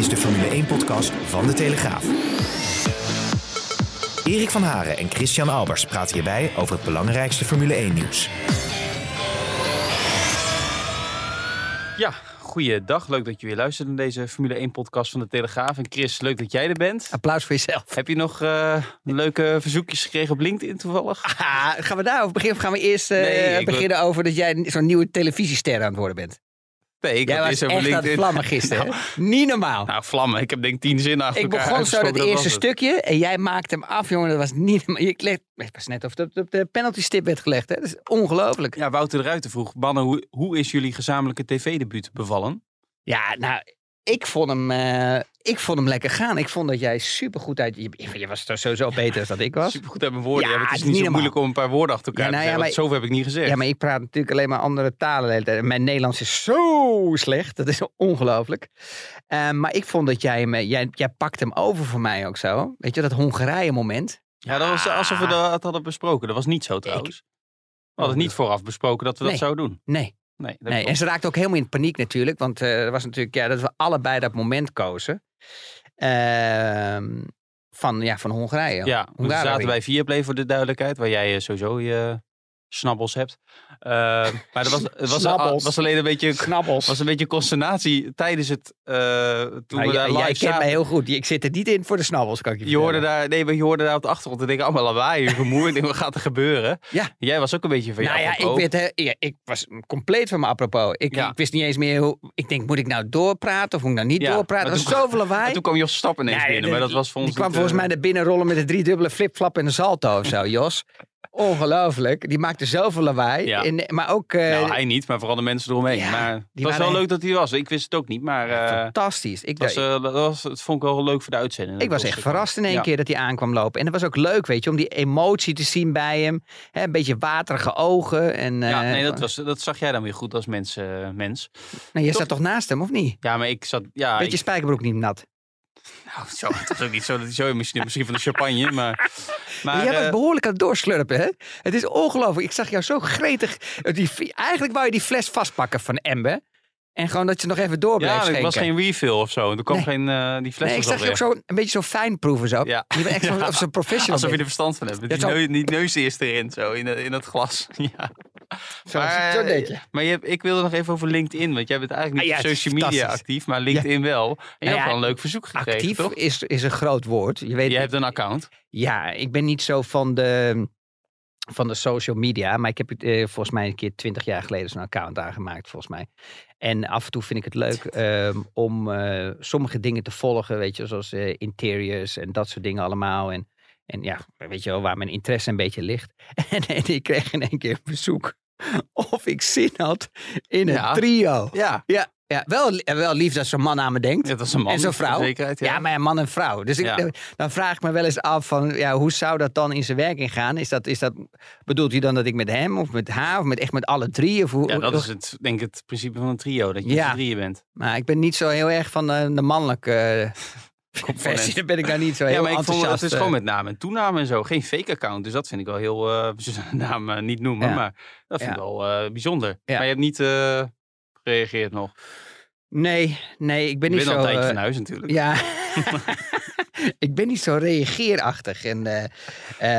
Is de Formule 1-podcast van De Telegraaf. Erik van Haren en Christian Albers praten hierbij over het belangrijkste Formule 1-nieuws. Ja, goeiedag. Leuk dat je weer luistert naar deze Formule 1-podcast van De Telegraaf. En Chris, leuk dat jij er bent. Applaus voor jezelf. Heb je nog uh, leuke verzoekjes gekregen op LinkedIn toevallig? Ah, gaan we daarover beginnen of gaan we eerst uh, Nee, ik beginnen over dat jij zo'n nieuwe televisiester aan het worden bent? Nee, ik Jij was echt aan het vlammen gisteren. Nou? Niet normaal. nou, vlammen. Ik heb denk ik tien zinnen achter ik elkaar begon zo dat eerste het. stukje en jij maakte hem af, jongen. Dat was niet normaal. Je kleed, het was net of het op de, op de penalty stip werd gelegd. Hè? Dat is ongelooflijk. Ja, Wouter de Ruiter vroeg, Banne, hoe, hoe is jullie gezamenlijke tv-debuut bevallen? Ja, nou, ik vond hem, eh, ik vond hem lekker gaan. Ik vond dat jij supergoed uit... Je, je was toch sowieso beter dan ik was. Supergoed uit mijn woorden. Ja, Ja, het is het is niet niet zo moeilijk om een paar woorden achter elkaar Ja, nou te ja, zeggen. Zoveel heb ik niet gezegd. Ja, maar ik praat natuurlijk alleen maar andere talen de hele tijd. En Mijn Nederlands is zo slecht. Dat is ongelooflijk. Eh, maar ik vond dat jij hem... Jij, jij pakt hem over voor mij ook zo. Weet je, dat Hongarije moment. Ja, dat was alsof we dat hadden besproken. Dat was niet zo trouwens. We hadden niet vooraf besproken dat we dat zouden doen. Nee. Nee, dat nee. En ze raakte ook helemaal in paniek natuurlijk. Want eh, er was natuurlijk ja, dat we allebei dat moment kozen. Ehm, van, ja, van Hongarije. Ja, we Hongarije. zaten bij Viaplay voor de duidelijkheid, waar jij eh, sowieso je snabbels hebt. Eh, maar er was, het was, Snabbels. was alleen een beetje, Knabbels. was een beetje consternatie tijdens het, eh, toen Nou, we daar jij kent mij heel goed. Ik zit er niet in voor de snabbels, kan ik je Je hoorde, daar, nee, maar je hoorde daar op de achtergrond. Ik denk allemaal lawaai, vermoeid. Ik denk, wat gaat er gebeuren? Ja. Jij was ook een beetje van Nou ja, ik, werd, hè, ja, ik was compleet van mijn apropos. Ik, Ja. ik wist niet eens meer hoe... Ik denk, moet ik nou doorpraten of moet ik nou niet Ja, doorpraten? Er was toen- zoveel lawaai. En toen kwam Jos Stappen ineens Nee, binnen, de- maar dat was voor ons Die kwam niet, volgens eh, mij naar binnen rollen met een driedubbele flipflap en een salto of zo, Jos. Ongelooflijk. Die maakte zoveel lawaai. Ja. En, maar ook... eh, Nou, hij niet, maar vooral de mensen eromheen. Ja, maar het was wel leuk dat hij was. Ik wist het ook niet, maar eh, fantastisch. Ik, het, was, eh, dat was, het vond ik wel leuk voor de uitzending. ik was Dat echt verrast in één ja. keer dat hij aankwam lopen. En het was ook leuk, weet je, om die emotie te zien bij hem. Een beetje waterige ogen. En, Ja, eh, nee, dat, was, dat zag jij dan weer goed als mens. eh, mens. nou, je zat toch naast hem, of niet? Ja, maar ik zat... Ja, Beetje ik, spijkerbroek niet nat. Nou, zo, het was ook niet zo dat hij zo misschien, misschien van de champagne, maar... maar jij was eh, behoorlijk aan het doorslurpen, hè? Het is ongelooflijk. Ik zag jou zo gretig. Die, eigenlijk wou je die fles vastpakken van Ember. En gewoon dat je nog even door bleef ja, het was geen refill of zo. Er kwam Nee. geen... eh, die fles Nee, ik zag je ook zo een beetje zo fijn proeven zo. Ja. Je bent echt zo, Ja. zo'n professional. Alsof je er verstand van hebt. Die, zo- neus, die neus eerst erin, zo, in, in het glas. Ja. Zo, Maar, zo je. Maar je, hebt- ik wilde nog even over LinkedIn. Want jij bent eigenlijk niet Ah, ja, social media actief, maar LinkedIn wel. En je Nou hebt wel een leuk verzoek gekregen, Actief toch? is, is een groot woord. Je weet, Je hebt een account. Ja, ik ben niet zo van de, van de social media. Maar ik heb eh, volgens mij een keer twintig jaar geleden zo'n account aangemaakt, volgens mij. En af en toe vind ik het leuk ehm, om eh, sommige dingen te volgen, weet je, zoals eh, interiors en dat soort dingen allemaal. En, en ja, weet je wel, waar mijn interesse een beetje ligt. En, en ik kreeg in één keer een bezoek of ik zin had in een Ja. trio. Ja. Ja, ja wel, wel lief dat zo'n man aan me denkt. Dat is een man. En zo'n vrouw. Zekerheid, Ja, maar ja, man en vrouw. Dus ik, Ja. dan vraag ik me wel eens af van, ja, hoe zou dat dan in zijn werking gaan? Is dat, is dat, bedoelt hij dan dat ik met hem of met haar of met echt met alle drie? Of hoe, Ja, dat is het, denk ik, het principe van een trio. Dat je Ja. met drieën bent. Maar ik ben niet zo heel erg van de, de mannelijke eh, versie. Daar ben ik daar niet zo heel Ja, maar ik vond enthousiast. het is eh. gewoon met naam en toename en zo. Geen fake account. Dus dat vind ik wel heel... eh de naam eh, niet noemen, Ja. maar dat vind ik Ja. wel eh, bijzonder. Ja. Maar je hebt niet eh, gereageerd nog. Nee, nee, ik ben niet al zo... een tijdje eh, van huis natuurlijk. Ja. ik ben niet zo reageerachtig. En, eh,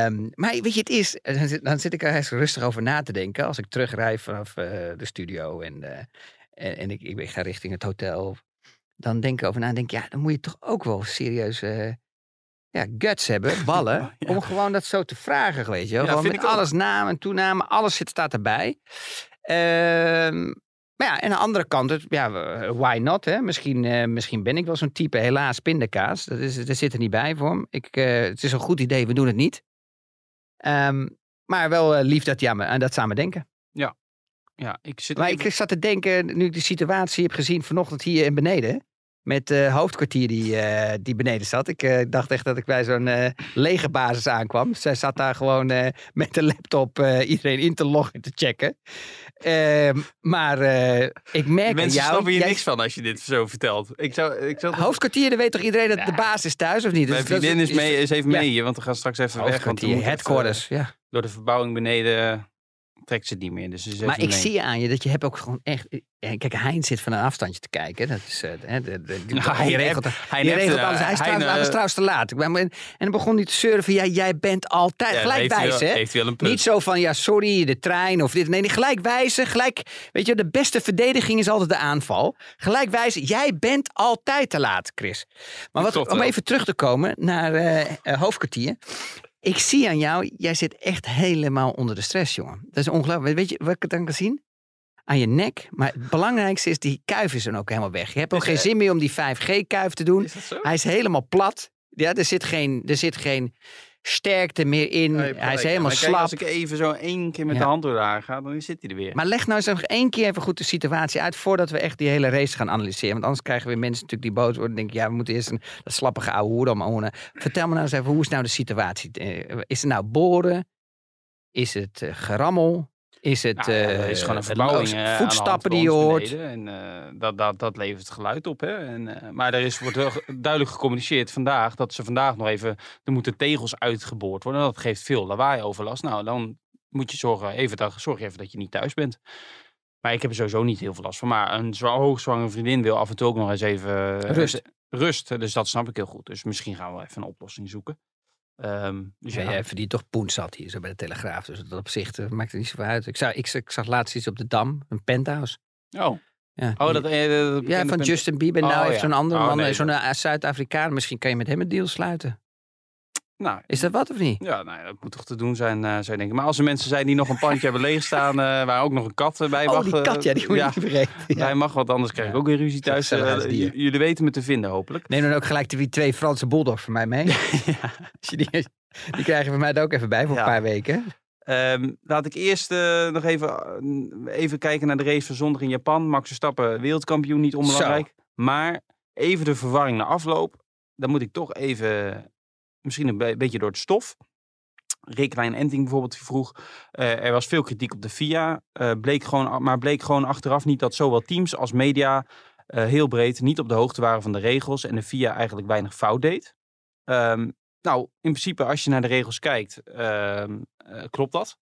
ehm, maar weet je, het is. Dan zit, dan zit ik er rustig over na te denken. Als ik terugrij vanaf eh, de studio en, eh, en, en ik, ik ga richting het hotel. Dan denk ik over na en denk ja, dan moet je toch ook wel serieus. eh, ja, guts hebben, ballen, Ja. om gewoon dat zo te vragen, weet je wel. Ja, Gewoon vind met ik alles naam en toename, alles zit, staat erbij. Maar ja, en aan de andere kant, het, ja, why not? Hè? Misschien, eh, misschien ben ik wel zo'n type. Helaas, pindakaas. Dat, is, dat zit er niet bij voor hem. Ik, eh, het is een goed idee, we doen het niet. Ehm, maar wel eh, lief dat, ja, me- aan dat samen denken. Ja, ik zit Maar even- ik zat te denken, nu ik de situatie heb gezien vanochtend hier in beneden. met de hoofdkwartier die, die beneden zat. Ik dacht echt dat ik bij zo'n eh legerbasis aankwam. Zij zat daar gewoon met de laptop iedereen in te loggen en te checken. Ehm, maar eh, ik merk Mensen jou... snappen hier jij- niks van als je dit zo vertelt. Ik zou, ik zou Hoofdkwartier, dan weet toch iedereen dat de baas is thuis of niet? Mijn Dus dat vriendin is, mee, is even ja. mee, want we gaan straks even weg. Want even- headquarters, ja. door de verbouwing beneden eh, trekt ze het niet meer. Dus ze Maar ik mee. zie aan je dat je hebt ook gewoon echt... eh, Kijk, Hein zit van een afstandje te kijken. Dat is, eh, hè, de, de, die, Nou, die hij regelt, die heeft, regelt eh, alles. Hij is hij, trouwens, hij eh, trouwens te laat. En dan begon hij te zeuren van... Ja, jij bent altijd... ja, gelijk hij wijzen, hè? Heeft hij een. Niet zo van, ja, sorry, de trein of dit. Nee, nee, gelijk wijzen. Gelijk, weet je, de beste verdediging is altijd de aanval. Gelijk wijzen. Jij bent altijd te laat, Chris. Maar wat, om even terug te komen naar eh, eh, hoofdkwartier. Ik zie aan jou, jij zit echt helemaal onder de stress, jongen. Dat is ongelooflijk. Weet je wat ik dan kan zien? Aan je nek. Maar het belangrijkste is, die kuif is dan ook helemaal weg. Je hebt ook Is, geen zin meer om die 5G-kuif te doen. Is dat zo? Hij is helemaal plat. Ja, er zit geen, er zit geen sterkte meer in. Hij is helemaal kijk, slap. Als ik even zo één keer met Ja. de hand door haar ga, dan zit hij er weer. Maar leg nou eens nog één keer even goed de situatie uit voordat we echt die hele race gaan analyseren. Want anders krijgen we mensen natuurlijk die boos worden en denken, ja, we moeten eerst een dat slappige ouwe hoer om. Vertel me nou eens even, hoe is nou de situatie? Eh, Is het nou boren? Is het eh, gerammel? Is het Nou ja, is eh, gewoon een verbouwing eh, voetstappen die je hoort? beneden. En eh, dat, dat, dat levert geluid op. Hè? En, maar er is, wordt wel duidelijk gecommuniceerd vandaag dat ze vandaag nog even. Er moeten tegels uitgeboord worden. Dat geeft veel lawaai-overlast. Nou, dan moet je zorgen, even, dat, zorg je even dat je niet thuis bent. Maar ik heb er sowieso niet heel veel last van. Maar een zwa- hoogzwangere vriendin wil af en toe ook nog eens even Rust. rust. Dus dat snap ik heel goed. Dus misschien gaan we even een oplossing zoeken. Ehm, dus Ja, ja, jij verdient toch poen zat hier zo bij de Telegraaf. Dus dat op zich eh, maakt het niet zoveel uit. Ik, zag, ik, ik zag laatst iets op de Dam, een penthouse. Oh, Ja, oh dat, eh, dat ja van Justin Bieber. Oh, nou heeft ja. zo'n andere Oh, man, nee, eh, zo'n eh, Zuid-Afrikaan. Misschien kan je met hem een deal sluiten. Nou, Is dat wat of niet? Ja, nou ja, dat moet toch te doen zijn, eh, zou je denken. Maar als er mensen zijn die nog een pandje hebben leegstaan, eh waar ook nog een kat eh, bij mag. Oh, die kat, ja, die moet je ja, niet vergeten. Ja. Hij mag, want anders krijg ik ook weer ruzie thuis. Jullie weten me te vinden, hopelijk. Neem dan ook gelijk de twee Franse bulldogs voor mij mee. Die, die krijgen voor mij er ook even bij voor een paar weken. Ehm, laat ik eerst nog even, even kijken naar de race van zondag in Japan. Max Verstappen, wereldkampioen, niet onbelangrijk. Maar even de verwarring na afloop. Dan moet ik toch even, misschien een be- beetje door het stof. Wijn Enting bijvoorbeeld vroeg. eh, er was veel kritiek op de FIA. eh, bleek gewoon, maar bleek gewoon achteraf niet dat zowel teams als media eh, heel breed niet op de hoogte waren van de regels. En de FIA eigenlijk weinig fout deed. Ehm, nou, in principe als je naar de regels kijkt, ehm, eh, klopt dat.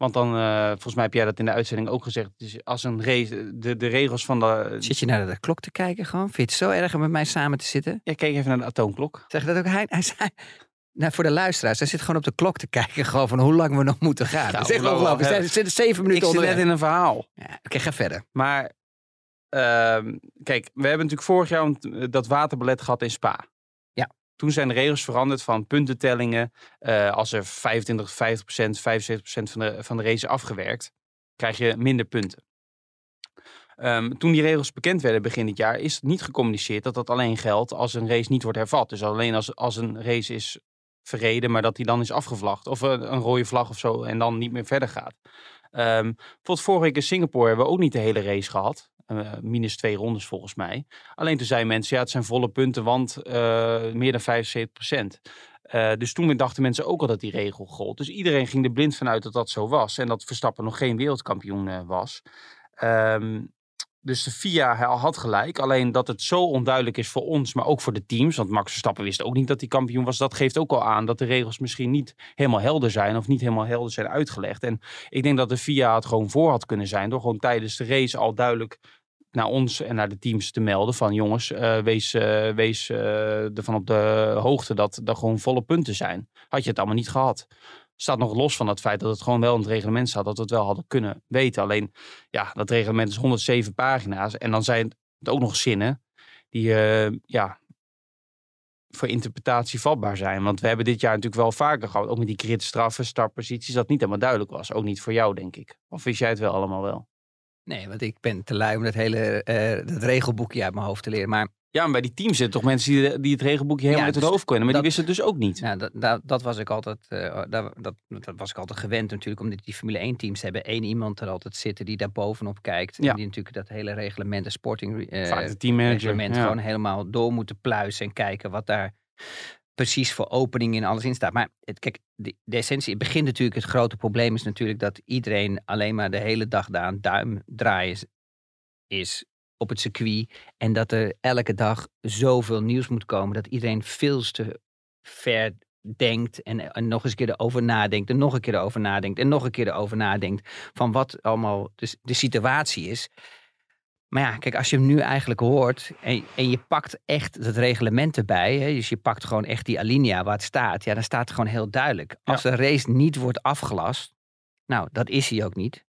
Want dan, eh, volgens mij heb jij dat in de uitzending ook gezegd. Dus als een race, de, de regels van de... Zit je naar de klok te kijken gewoon? Vind je het zo erg om met mij samen te zitten? Ja, kijk even naar de atoomklok. Zeg dat ook hij? Hij zei... Nou, voor de luisteraars, hij zit gewoon op de klok te kijken gewoon van hoe lang we nog moeten gaan. dat is echt ongelooflijk. We we zitten zeven Ik minuten zit net in een verhaal. Ja, Oké, ga verder. Maar ehm, kijk, we hebben natuurlijk vorig jaar dat waterballet gehad in Spa. Toen zijn de regels veranderd van puntentellingen. Eh, als er 25, 50% 75% van de, van de race afgewerkt, krijg je minder punten. Ehm, toen die regels bekend werden begin dit jaar, is het niet gecommuniceerd dat dat alleen geldt als een race niet wordt hervat. Dus alleen als, als een race is verreden, maar dat die dan is afgevlagd. Of eh, een rode vlag of zo en dan niet meer verder gaat. Ehm bijvoorbeeld vorige week in Singapore hebben we ook niet de hele race gehad. Eh, minus twee rondes volgens mij. Alleen toen zeiden mensen, ja het zijn volle punten, want eh, meer dan 75 procent. dus toen dachten mensen ook al dat die regel gold. Dus iedereen ging er blind vanuit dat dat zo was. En dat Verstappen nog geen wereldkampioen eh, was. Ehm, dus de FIA had gelijk. Alleen dat het zo onduidelijk is voor ons, maar ook voor de teams. Want Max Verstappen wist ook niet dat hij kampioen was. Dat geeft ook al aan dat de regels misschien niet helemaal helder zijn. Of niet helemaal helder zijn uitgelegd. En ik denk dat de FIA het gewoon voor had kunnen zijn. Door gewoon tijdens de race al duidelijk naar ons en naar de teams te melden. Van jongens, eh, wees, eh, wees eh, ervan op de hoogte dat er gewoon volle punten zijn. Had je het allemaal niet gehad. Staat nog los van het feit dat het gewoon wel in het reglement staat. Dat we het wel hadden kunnen weten. Alleen, ja, dat reglement is 107 pagina's. En dan zijn het ook nog zinnen die, ja, voor interpretatie vatbaar zijn. Want we hebben dit jaar natuurlijk wel vaker gehad. Ook met die gridstraffen, startposities. Dat niet helemaal duidelijk was. Ook niet voor jou, denk ik. Of wist jij het wel allemaal wel? Nee, want ik ben te lui om dat hele eh, dat regelboekje uit mijn hoofd te leren. Maar Ja, maar bij die teams zitten toch mensen die, die het regelboekje helemaal Ja, uit het dus hoofd kunnen. Maar dat- die wisten het dus ook niet. Ja, dat, dat, dat was ik altijd, eh, daar- dat, dat was ik altijd gewend natuurlijk, omdat die Formule 1 teams hebben één iemand er altijd zitten die daar bovenop kijkt. Ja. En die natuurlijk dat hele reglement, de sporting eh, Vaak de teammanager. reglement ja. gewoon helemaal door moeten pluizen en kijken wat daar precies voor opening in alles in staat. Maar het, kijk, de, essentie, het begint natuurlijk, het grote probleem is natuurlijk dat iedereen alleen maar de hele dag daar aan duim draaien is, op het circuit. En dat er elke dag zoveel nieuws moet komen dat iedereen veel te ver denkt en, en nog eens een keer erover nadenkt en nog een keer erover nadenkt en nog een keer erover nadenkt van wat allemaal de, de situatie is. Maar ja, kijk, als je hem nu eigenlijk hoort en, en je pakt echt het reglement erbij, hè, dus je pakt gewoon echt die alinea waar het staat, ja, dan staat het gewoon heel duidelijk. Als de race niet wordt afgelast, nou, dat is hij ook niet,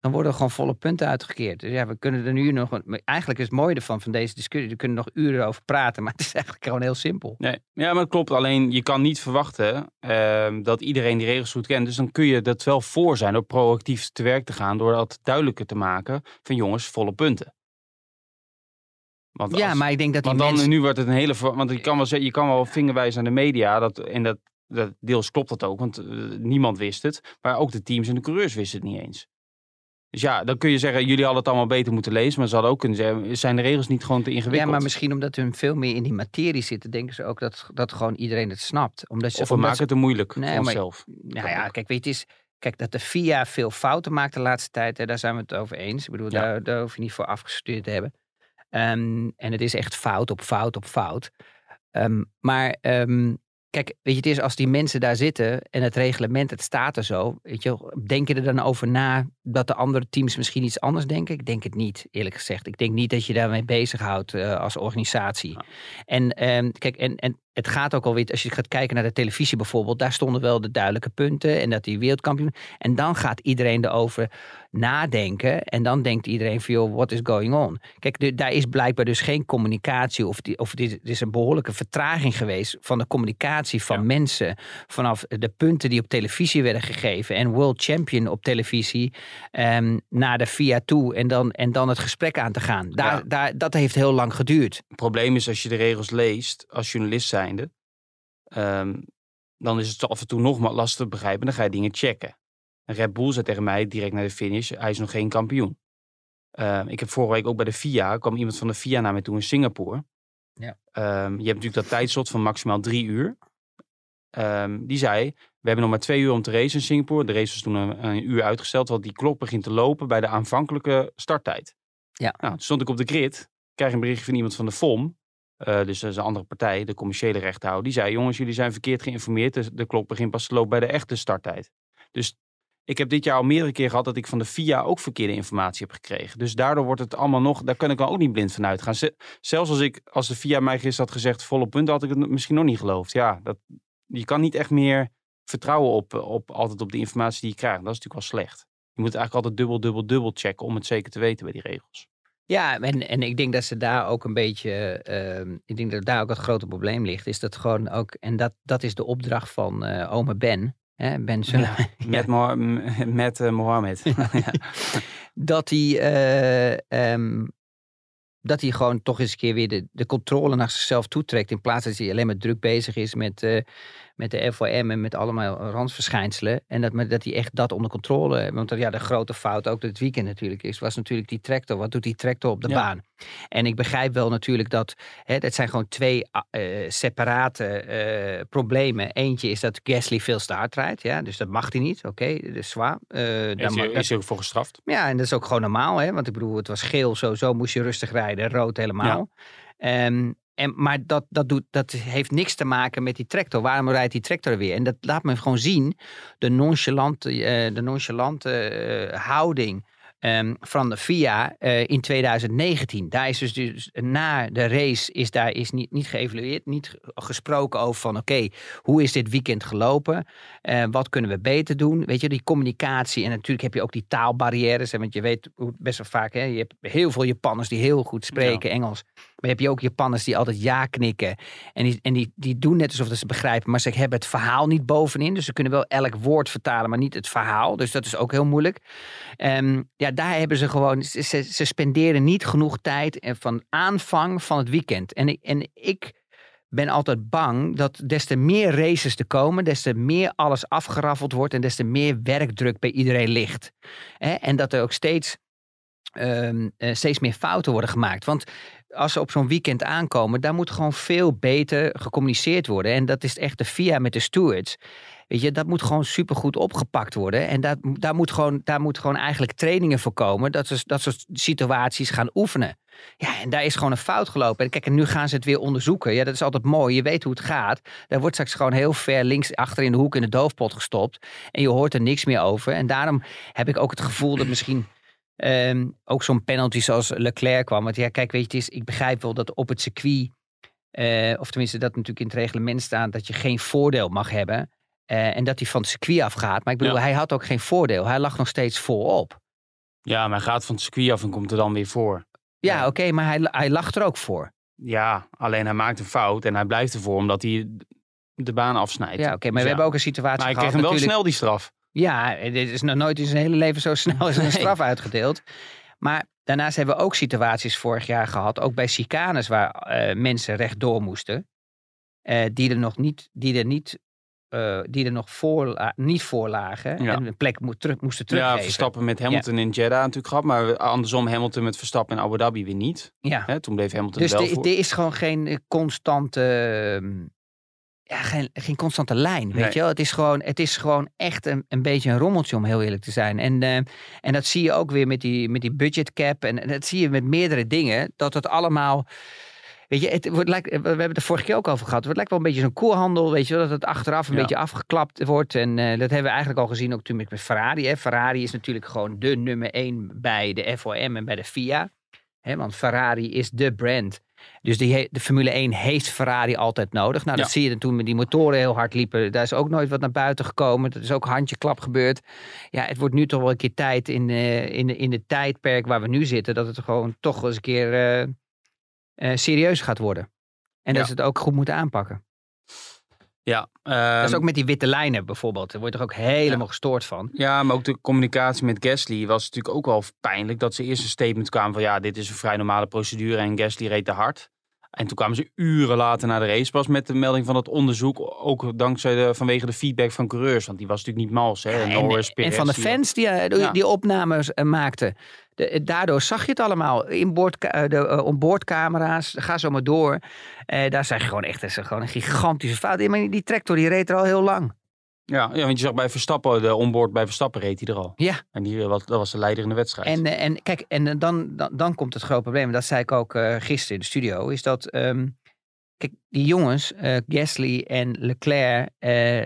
dan worden er gewoon volle punten uitgekeerd. Dus ja, we kunnen er nu nog, eigenlijk is het mooie ervan, van deze discussie, we kunnen nog uren over praten, maar het is eigenlijk gewoon heel simpel. Nee, ja, maar het klopt. Alleen je kan niet verwachten ehm, dat iedereen die regels goed kent. Dus dan kun je dat wel voor zijn door proactief te werk te gaan. Door dat duidelijker te maken van jongens, volle punten. Want Ja, maar ik denk dat die Want dan, mensen... nu wordt het een hele... Want je kan wel, zeggen, je kan wel vingerwijzen aan de media. Dat, en dat, dat, deels klopt dat ook, want eh, niemand wist het. Maar ook de teams en de coureurs wisten het niet eens. Dus ja, dan kun je zeggen, jullie hadden het allemaal beter moeten lezen. Maar ze hadden ook kunnen zeggen, zijn de regels niet gewoon te ingewikkeld? Ja, maar misschien omdat hun veel meer in die materie zitten, denken ze ook dat, dat gewoon iedereen het snapt. Omdat ze, Of we omdat maken het te moeilijk Nee, voor maar- onszelf. Nou ja, kijk, weet je, het is, kijk, dat de FIA veel fouten maakt de laatste tijd, hè, daar zijn we het over eens. Ik bedoel, Ja. daar, daar hoef je niet voor afgestudeerd te hebben. Ehm, en het is echt fout op fout op fout. Ehm, maar ehm, kijk, weet je, het is als die mensen daar zitten en het reglement, het staat er zo. Weet je, denk je er dan over na dat de andere teams misschien iets anders denken? Ik denk het niet, eerlijk gezegd. Ik denk niet dat je daarmee bezighoudt eh als organisatie. Ja. En ehm, kijk, en, en het gaat ook alweer, als je gaat kijken naar de televisie bijvoorbeeld, daar stonden wel de duidelijke punten en dat die wereldkampioen. En dan gaat iedereen erover nadenken en dan denkt iedereen van, joh, what is going on? Kijk, de- daar is blijkbaar dus geen communicatie of, die, of dit, er is een behoorlijke vertraging geweest van de communicatie van Ja. mensen vanaf de punten die op televisie werden gegeven en World Champion op televisie ehm, naar de VIA toe en dan, en dan het gesprek aan te gaan. Daar, Ja. daar, dat heeft heel lang geduurd. Het probleem is als je de regels leest, als journalist zijnde, ehm, dan is het af en toe nog maar lastig te begrijpen. Dan ga je dingen checken. Red Bull zei tegen mij direct naar de finish, hij is nog geen kampioen. Ehm, ik heb vorige week ook bij de FIA, kwam iemand van de FIA naar mij toe in Singapore. Ja. Ehm, je hebt natuurlijk dat tijdslot van maximaal drie uur. Ehm, die zei, we hebben nog maar twee uur om te racen in Singapore. De race was toen een, een uur uitgesteld, want die klok begint te lopen bij de aanvankelijke starttijd. Ja. Nou, toen stond ik op de grid, krijg een berichtje van iemand van de FOM. eh, dus dat is een andere partij, de commerciële rechthouder. Die zei, jongens, jullie zijn verkeerd geïnformeerd. De, de klok begint pas te lopen bij de echte starttijd. Dus ik heb dit jaar al meerdere keer gehad dat ik van de FIA ook verkeerde informatie heb gekregen. Dus daardoor wordt het allemaal nog, daar kan ik dan ook niet blind van uitgaan. Ze- Zelfs als, ik, als de FIA mij gisteren had gezegd volle punten, had ik het misschien nog niet geloofd. Ja, dat, je kan niet echt meer vertrouwen op, op, altijd op de informatie die je krijgt. Dat is natuurlijk wel slecht. Je moet eigenlijk altijd dubbel, dubbel, dubbel checken om het zeker te weten bij die regels. Ja, en, en ik denk dat ze daar ook een beetje, ehm, ik denk dat daar ook het grote probleem ligt, is dat gewoon ook, en dat, dat is de opdracht van eh ome Ben, hè, Ben Met, met Mohammed. dat hij, eh, ehm, dat hij gewoon toch eens een keer weer de, de controle naar zichzelf toetrekt, in plaats dat hij alleen maar druk bezig is met, eh, met de FOM en met allemaal randverschijnselen. En dat, dat hij echt dat onder controle heeft. Want ja, de grote fout ook dit weekend natuurlijk is, was natuurlijk die tractor. Wat doet die tractor op de Ja. baan? En ik begrijp wel natuurlijk dat, hè, dat zijn gewoon twee eh, separate eh, problemen. Eentje is dat Gasly veel hard rijdt, ja, dus dat mag hij niet. Oké, dus zwaar. Eh, daar Is, hij- is hij ook voor gestraft? ja, en dat is ook gewoon normaal, hè? Want ik bedoel, het was geel, sowieso moest je rustig rijden, rood helemaal. Ehm, en, maar dat, dat, doet, dat heeft niks te maken met die tractor. Waarom rijdt die tractor weer? En dat laat me gewoon zien, de nonchalante, eh, de nonchalante eh, houding ehm, van de FIA eh, in 2019. Daar is dus, dus na de race is daar is niet, niet geëvalueerd, niet ge- gesproken over van oké, hoe is dit weekend gelopen? Wat kunnen we beter doen? Weet je, die communicatie. En natuurlijk heb je ook die taalbarrières. Hè, want je weet best wel vaak, hè, je hebt heel veel Japanners die heel goed spreken Engels. Maar heb je ook Japanners die altijd ja knikken. En die, en die, die doen net alsof dat ze begrijpen, maar ze hebben het verhaal niet bovenin. Dus ze kunnen wel elk woord vertalen, maar niet het verhaal. Dus dat is ook heel moeilijk. Ehm, ja, daar hebben ze gewoon, ze, spenderen niet genoeg tijd eh, van aanvang van het weekend. En en ik ben altijd bang dat des te meer races er komen, des te meer alles afgeraffeld wordt en des te meer werkdruk bij iedereen ligt. En dat er ook steeds, ehm, eh, steeds meer fouten worden gemaakt. Want als ze op zo'n weekend aankomen, daar moet gewoon veel beter gecommuniceerd worden. En dat is echt de via met de stewards. Weet je, dat moet gewoon supergoed opgepakt worden. En dat, daar, moet gewoon, daar moet gewoon eigenlijk trainingen voor komen. Dat ze dat soort situaties gaan oefenen. Ja, en daar is gewoon een fout gelopen. En kijk, en nu gaan ze het weer onderzoeken. Ja, dat is altijd mooi. Je weet hoe het gaat. Daar wordt straks gewoon heel ver links achter in de hoek in de doofpot gestopt. En je hoort er niks meer over. En daarom heb ik ook het gevoel dat misschien ehm, ook zo'n penalty zoals Leclerc kwam. Want ja, kijk, weet je, het is, ik begrijp wel dat op het circuit. eh, of tenminste, dat natuurlijk in het reglement staat dat je geen voordeel mag hebben. Eh, en dat hij van het circuit afgaat. Maar ik bedoel, Ja. hij had ook geen voordeel. Hij lag nog steeds voorop. Ja, maar hij gaat van het circuit af en komt er dan weer voor. Ja, Ja. oké, maar hij, hij lag er ook voor. Ja, alleen hij maakt een fout en hij blijft ervoor omdat hij de baan afsnijdt. Ja, oké, maar Dus we ja. hebben ook een situatie Maar hij gehad kreeg hem wel natuurlijk. snel die straf. Ja, dit is nog nooit in zijn hele leven zo snel is een Nee. straf uitgedeeld. Maar daarnaast hebben we ook situaties vorig jaar gehad, ook bij chicanes waar eh, mensen rechtdoor moesten, eh, die er nog niet, die er niet, eh, die er nog voor, niet voor lagen Ja. en een plek mo- terug, moesten teruggeven. Ja, Verstappen met Hamilton in Jeddah natuurlijk gehad. Maar andersom Hamilton met Verstappen in Abu Dhabi weer niet. Ja. Hè, toen bleef Hamilton Dus wel er voor. er is gewoon geen eh, constante, ehm, ja, geen, geen constante lijn, weet Nee. je wel. Het is gewoon, het is gewoon echt een, een beetje een rommeltje om heel eerlijk te zijn. En, eh, en dat zie je ook weer met die, met die budget cap en, en dat zie je met meerdere dingen, dat het allemaal... Weet je, het wordt, lijkt, we hebben het er vorige keer ook over gehad. Het wordt lijkt wel een beetje zo'n koelhandel, weet je wel. Dat het achteraf een Ja. beetje afgeklapt wordt. En eh, dat hebben we eigenlijk al gezien ook toen met met Ferrari. Hè. Ferrari is natuurlijk gewoon de nummer één bij de FOM en bij de FIA. Hè, want Ferrari is de brand. Dus die de Formule 1 heeft Ferrari altijd nodig. Nou, dat Ja. zie je toen met die motoren heel hard liepen. Daar is ook nooit wat naar buiten gekomen. Dat is ook handjeklap gebeurd. Ja, het wordt nu toch wel een keer tijd in, eh, in, in de tijdperk waar we nu zitten. Dat het gewoon toch eens een keer eh, eh, serieus gaat worden. En dat ze het ook goed moeten aanpakken. Ja, dat is ehm, ook met die witte lijnen bijvoorbeeld. Daar word je er ook helemaal gestoord van. ja, maar ook de communicatie met Gasly was natuurlijk ook wel pijnlijk. Dat ze eerst een statement kwamen van ja, dit is een vrij normale procedure en Gasly reed te hard. En toen kwamen ze uren later naar de race pas met de melding van het onderzoek. Ook dankzij de, vanwege de feedback van coureurs. Want die was natuurlijk niet mals. Hè? Ja, en, Norris, en van de die- fans die, eh, die, Ja. die opnames eh, maakten. De, eh, daardoor zag je het allemaal. Inboord, de uh, onboardcamera's, ga zo maar door. Eh, daar zag je gewoon echt is gewoon een gigantische fout. Maar die tractor die reed er al heel lang. Ja, ja, want je zag bij Verstappen, de onboard bij Verstappen reed hij er al. Ja. En die, eh, was, dat was de leider in de wedstrijd. En, eh, en kijk, en eh, dan, dan, dan komt het groot probleem. Dat zei ik ook eh, gisteren in de studio. Is dat, ehm, kijk, die jongens, eh, Gasly en Leclerc,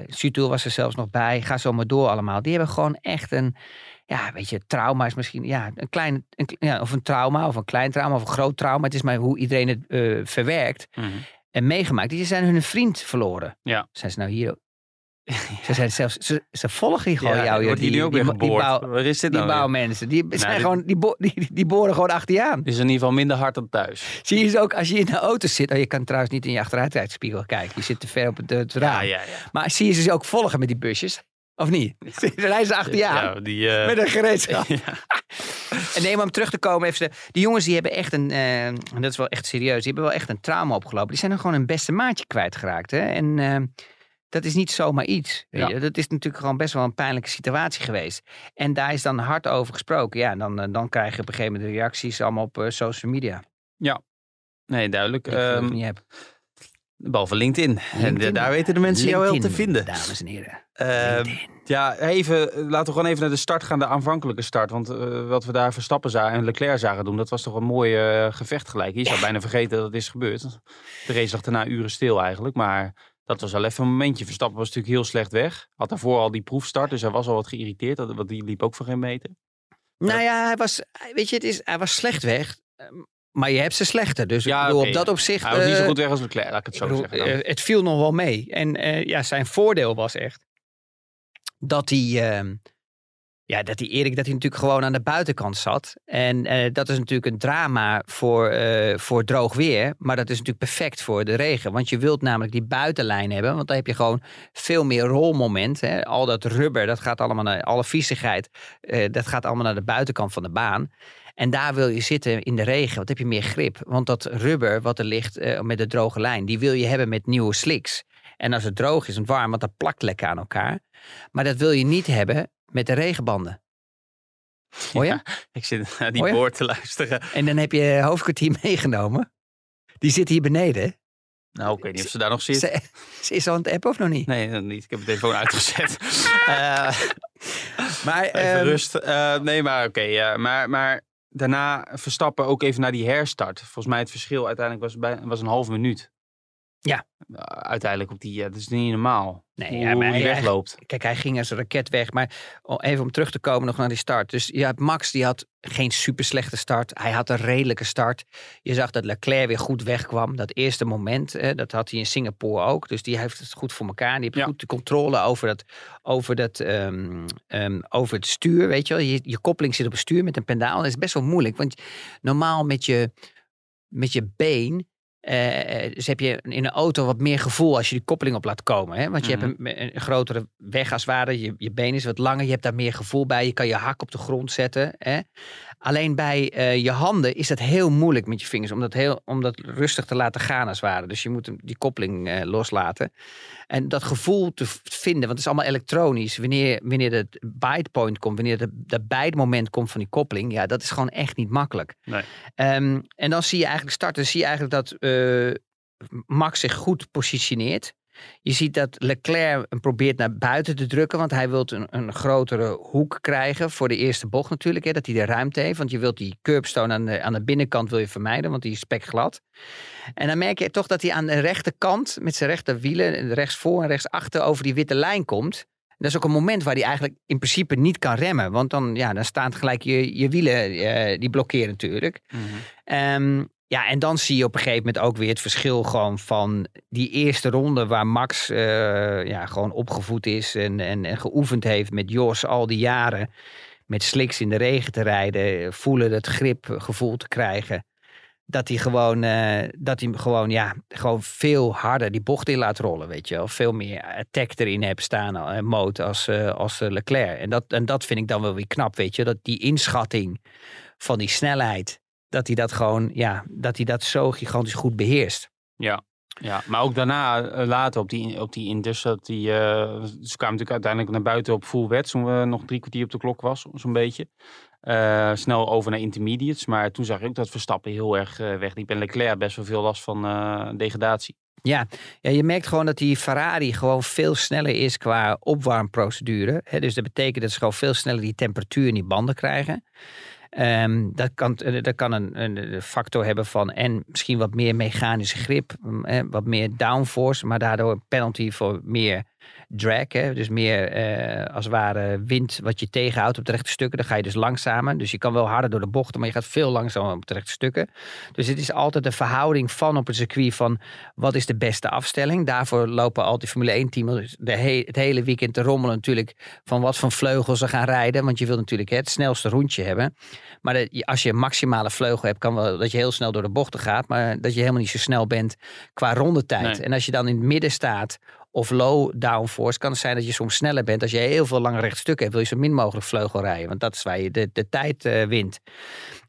Sutil was er zelfs nog bij. Ga zo maar door allemaal. Die hebben gewoon echt een, ja, weet je, trauma is misschien, ja, een klein, een, ja, of een trauma, of een klein trauma, of een groot trauma. Het is maar hoe iedereen het verwerkt Mhm. en meegemaakt. Die zijn hun vriend verloren. Ja. Zijn ze nou hier? Ze zijn zelfs, ze, ze volgen gewoon Ja, jou. joh, die, ook die, weer die geboord. bouw- Waar is dit die nou bouwmensen, die, zijn dit- gewoon, die, bo- die, die boren gewoon achter je aan. Is in ieder geval minder hard dan thuis. Zie je ze ook als je in de auto zit. Oh, je kan trouwens niet in je achteruitkijkspiegel kijken. Je zit te ver op het, het raam. ja, ja. Maar zie je ze ook volgen met die busjes? Of niet? Ze rijden achter je aan Ja, die, eh, met een gereedschap. En nee, maar om terug te komen, even die jongens die hebben echt een, eh, en dat is wel echt serieus, die hebben wel echt een trauma opgelopen. Die zijn er gewoon een beste maatje kwijtgeraakt. Hè? En eh, dat is niet zomaar iets. Weet Ja. je? Dat is natuurlijk gewoon best wel een pijnlijke situatie geweest. En daar is dan hard over gesproken. Ja, en dan, eh, dan krijg je op een gegeven moment de reacties allemaal op eh, social media. Nee, duidelijk. Ik Ehm, niet heb. behalve LinkedIn. En LinkedIn. daar weten de mensen jou wel te vinden. Dames en heren. LinkedIn. ja, even, laten we gewoon even naar de start gaan, de aanvankelijke start. Want wat we daar Verstappen zagen en Leclerc zagen doen, dat was toch een mooi gevecht gelijk. Je zou bijna vergeten dat het is gebeurd. De race lag daarna uren stil eigenlijk, maar dat was wel even een momentje. Verstappen was natuurlijk heel slecht weg. Had daarvoor al die proefstart, dus hij was al wat geïrriteerd. Dat- Want die liep ook voor geen meter. Nou ja, hij was, weet je, het is, hij was slecht weg. ehm, Maar je hebt ze slechter. Dus Ja, ik bedoel, op dat opzicht... Hij was niet zo eh, goed weg als Leclerc, laat ik het zo bedoel, zeggen. dan. eh, het viel nog wel mee. En eh, ja, zijn voordeel was echt dat hij, ehm, Ja, dat die Erik dat hij natuurlijk gewoon aan de buitenkant zat. En eh, dat is natuurlijk een drama voor, eh, voor droog weer. Maar dat is natuurlijk perfect voor de regen. Want je wilt namelijk die buitenlijn hebben. Want dan heb je gewoon veel meer rolmoment. Hè. Al dat rubber, dat gaat allemaal naar alle viezigheid. eh, dat gaat allemaal naar de buitenkant van de baan. En daar wil je zitten in de regen. Dan heb je meer grip. Want dat rubber wat er ligt met de droge lijn. Die wil je hebben met nieuwe slicks. En als het droog is en warm, want dat plakt lekker aan elkaar. Maar dat wil je niet hebben met de regenbanden. Hoor je? Ja, ik zit naar die boord te luisteren. En dan heb je hoofdkwartier meegenomen. Die zit hier beneden. Nou, ik weet niet of ze daar nog zit. Ze, ze is al aan het app of nog niet? Nee, dat niet. Ik heb de telefoon uitgezet. Eh, Maar even ehm, rust. Eh, nee, maar oké. ja. maar, maar daarna Verstappen ook even naar die herstart. Volgens mij het verschil uiteindelijk was, bij, was een halve minuut. Ja. Uh, uiteindelijk op die, ja, dat is niet normaal. Nee, hoe, ja, maar hij- wegloopt. Kijk, hij ging als een raket weg. Maar even om terug te komen nog naar die start. Dus ja, Max die had geen super slechte start. Hij had een redelijke start. Je zag dat Leclerc weer goed wegkwam. Dat eerste moment, hè, dat had hij in Singapore ook. Dus die heeft het goed voor elkaar. Die heeft Ja. goed de controle over, dat, over, dat, ehm, ehm, over het stuur. Weet je, wel. je, je koppeling zit op het stuur met een pedaal. Dat is best wel moeilijk. Want normaal met je, met je been eh, dus heb je in een auto wat meer gevoel als je die koppeling op laat komen. Hè? Want je Mhm. hebt een, een grotere weg als het ware. Je, je been is wat langer. Je hebt daar meer gevoel bij. Je kan je hak op de grond zetten. Hè? Alleen bij eh, je handen is dat heel moeilijk met je vingers. Om dat, heel, om dat rustig te laten gaan als het ware. Dus je moet die koppeling eh, loslaten. En dat gevoel te vinden. Want het is allemaal elektronisch. Wanneer, wanneer het bite point komt. Wanneer de, de bite moment komt van die koppeling. Ja, dat is gewoon echt niet makkelijk. Nee. Ehm, en dan zie je eigenlijk starten, zie je eigenlijk dat eh, Max zich goed positioneert. Je ziet dat Leclerc probeert naar buiten te drukken, want hij wil een, een grotere hoek krijgen voor de eerste bocht natuurlijk, hè, dat hij de ruimte heeft. Want je wilt die curbstone aan de, aan de binnenkant wil je vermijden, want die is spekglad. En dan merk je toch dat hij aan de rechterkant met zijn rechterwielen, rechts voor en rechts achter, over die witte lijn komt. Dat is ook een moment waar hij eigenlijk in principe niet kan remmen. Want dan, ja, dan staan gelijk je, je wielen, eh, die blokkeren natuurlijk. Ehm, ja, en dan zie je op een gegeven moment ook weer het verschil gewoon van die eerste ronde waar Max eh, ja, gewoon opgevoed is en, en, en geoefend heeft met Jos al die jaren. Met slicks in de regen te rijden, voelen dat gripgevoel te krijgen. Dat hij gewoon, eh, dat hij gewoon, ja, gewoon veel harder die bocht in laat rollen, weet je wel. Veel meer attack erin hebt staan, uh, mode, als, als Leclerc. En dat, en dat vind ik dan wel weer knap, weet je. Dat die inschatting van die snelheid, dat hij dat gewoon, ja, dat hij dat zo gigantisch goed beheerst. Ja. Ja, maar ook daarna, eh, later op die, op die Indus, dat die, eh, ze kwamen natuurlijk uiteindelijk naar buiten op full wet, toen we nog drie kwartier op de klok was, zo'n beetje. Eh, snel over naar intermediates, maar toen zag ik ook dat Verstappen heel erg eh, wegliep en Leclerc best wel veel last van degradatie. Ja, ja, je merkt gewoon dat die Ferrari gewoon veel sneller is qua opwarmprocedure. Hè, dus dat betekent dat ze gewoon veel sneller die temperatuur in die banden krijgen. Ehm, dat kan, eh, dat kan een, een factor hebben van en misschien wat meer mechanische grip, mm, wat meer downforce, maar daardoor een penalty voor meer drag. Hè? Dus meer eh, als het ware wind wat je tegenhoudt op de rechte stukken. Dan ga je dus langzamer. Dus je kan wel harder door de bochten, maar je gaat veel langzamer op de rechte stukken. Dus het is altijd de verhouding van op het circuit van wat is de beste afstelling. Daarvoor lopen al die Formule 1 teams de he het hele weekend te rommelen natuurlijk van wat voor vleugels ze gaan rijden. Want je wilt natuurlijk het snelste rondje hebben. Maar de- als je een maximale vleugel hebt, kan wel dat je heel snel door de bochten gaat. Maar dat je helemaal niet zo snel bent qua rondetijd. Nee. En als je dan in het midden staat of low downforce, kan het zijn dat je soms sneller bent. Als je heel veel lange rechtstukken hebt, wil je zo min mogelijk vleugel rijden. Want dat is waar je de, de tijd eh, wint.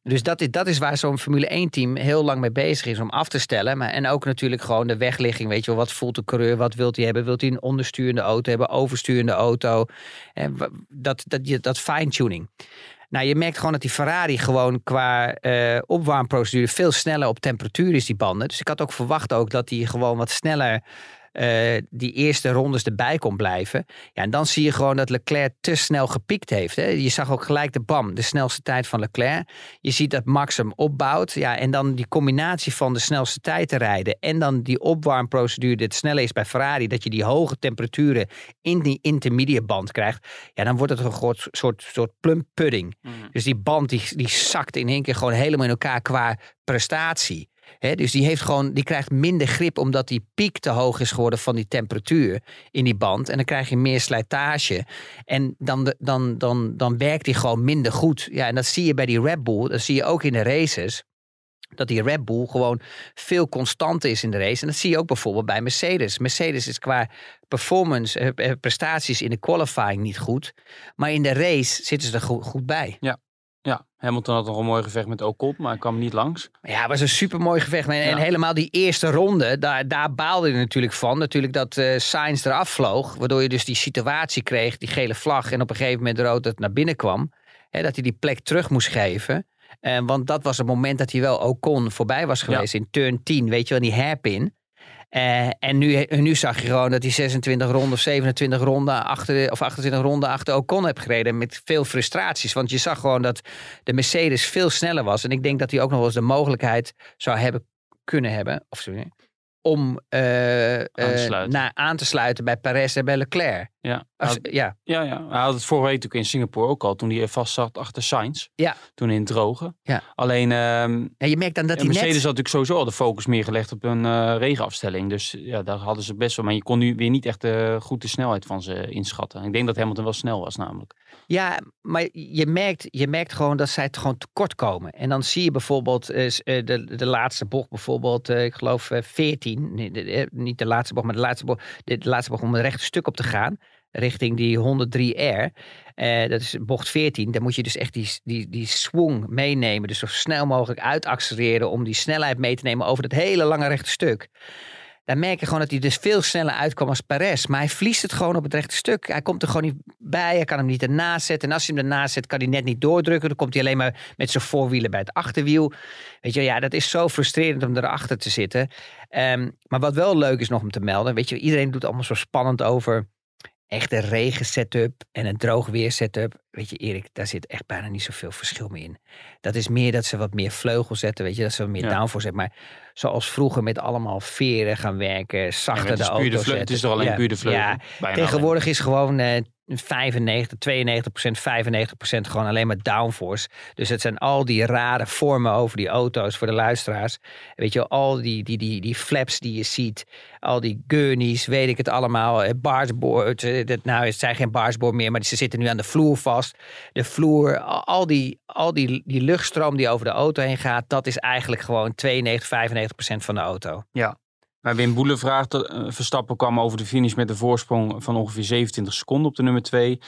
Dus dat is, dat is waar zo'n Formule 1 team heel lang mee bezig is om af te stellen. Maar, en ook natuurlijk gewoon de wegligging. Weet je wel, wat voelt de coureur? Wat wilt hij hebben? Wilt hij een ondersturende auto hebben? Oversturende auto? En dat, dat, dat fine-tuning. Nou, je merkt gewoon dat die Ferrari gewoon qua eh, opwarmprocedure veel sneller op temperatuur is, die banden. Dus ik had ook verwacht ook dat die gewoon wat sneller eh, die eerste rondes erbij kon blijven. Ja, en dan zie je gewoon dat Leclerc te snel gepiekt heeft. Hè. Je zag ook gelijk de bam, de snelste tijd van Leclerc. Je ziet dat Max hem opbouwt. Ja, en dan die combinatie van de snelste tijd te rijden en dan die opwarmprocedure, dat het sneller is bij Ferrari, dat je die hoge temperaturen in die intermediate band krijgt. Ja, dan wordt het een soort, soort, soort plum pudding. Dus die band die, die zakt in één keer gewoon helemaal in elkaar qua prestatie. Dus die, heeft gewoon, die krijgt minder grip omdat die piek te hoog is geworden van die temperatuur in die band. En dan krijg je meer slijtage. En dan, dan, dan, dan werkt die gewoon minder goed. Ja, en dat zie je bij die Red Bull. Dat zie je ook in de races. Dat die Red Bull gewoon veel constanter is in de race. En dat zie je ook bijvoorbeeld bij Mercedes. Mercedes is qua performance, eh, eh, prestaties in de qualifying niet goed. Maar in de race zitten ze er goed bij. Ja, Hamilton had nog een mooi gevecht met Ocon, maar hij kwam niet langs. Ja, het was een supermooi gevecht. En, en Ja. helemaal die eerste ronde, daar, daar baalde je natuurlijk van. Natuurlijk dat eh Sainz eraf vloog. Waardoor je dus die situatie kreeg, die gele vlag. En op een gegeven moment rood dat naar binnen kwam. Hè, dat hij die plek terug moest geven. Eh, want dat was het moment dat hij wel Ocon voorbij was geweest in turn 10. Weet je wel, die hairpin. Eh, en nu, nu zag je gewoon dat hij 26 ronden of 27 ronden achter, of 28 ronden achter Ocon heeft gereden. Met veel frustraties. Want je zag gewoon dat de Mercedes veel sneller was. En ik denk dat hij ook nog wel eens de mogelijkheid zou hebben kunnen hebben. Of sorry, om eh, eh, Aan te sluiten. naar, aan te sluiten bij Perez en bij Leclerc. Ja, Als- hij, ja, ja, ja. hij had het vorige week natuurlijk in Singapore ook al, toen hij vast zat achter Sainz. Ja. Toen in het droge. Ja. Alleen, ehm ja, je merkt dan dat hij Mercedes net... had natuurlijk sowieso al de focus meer gelegd op een eh, regenafstelling. Dus ja, daar hadden ze best wel. Maar je kon nu weer niet echt eh, goed de snelheid van ze inschatten. Ik denk dat Hamilton wel snel was namelijk. Ja, maar je merkt, je merkt gewoon dat zij het gewoon tekort komen. En dan zie je bijvoorbeeld eh, de, de laatste bocht, bijvoorbeeld, ik geloof eh, 14. Nee, de- de- niet de laatste bocht, maar de laatste bocht, de, de laatste bocht om een rechte stuk op te gaan. Richting die 103R. Eh, dat is bocht 14. Dan moet je dus echt die, die, die swing meenemen. Dus zo snel mogelijk uitaccelereren om die snelheid mee te nemen over dat hele lange rechte stuk. Dan merk je gewoon dat hij dus veel sneller uitkwam als Perez. Maar hij verliest het gewoon op het rechte stuk. Hij komt er gewoon niet bij. Hij kan hem niet ernaast zetten. En als hij hem ernaast zet, kan hij net niet doordrukken. Dan komt hij alleen maar met zijn voorwielen bij het achterwiel. Weet je, ja, dat is zo frustrerend om erachter te zitten. Ehm, maar wat wel leuk is nog om te melden. Weet je, iedereen doet allemaal zo spannend over echte regen setup en een droog weer setup. Weet je, Erik, daar zit echt bijna niet zoveel verschil meer in. Dat is meer dat ze wat meer vleugel zetten, weet je, dat ze wat meer Ja. downforce zetten. Maar zoals vroeger met allemaal veren gaan werken, zachter de auto zetten. het is toch alleen Ja, puur de vleugel? Ja, tegenwoordig is gewoon eh 95, 92% 95% gewoon alleen maar downforce. Dus het zijn al die rare vormen over die auto's voor de luisteraars. Weet je, al die, die, die, die flaps die je ziet, al die gurneys, weet ik het allemaal. eh, Barsboard, eh, nou het zijn geen barsboard meer, maar ze zitten nu aan de vloer vast. De vloer, al die, al die, die luchtstroom die over de auto heen gaat, dat is eigenlijk gewoon 92, 95% van de auto. Maar Wim Boele vraagt, eh, Verstappen kwam over de finish met een voorsprong van ongeveer 27 seconden op de nummer 2.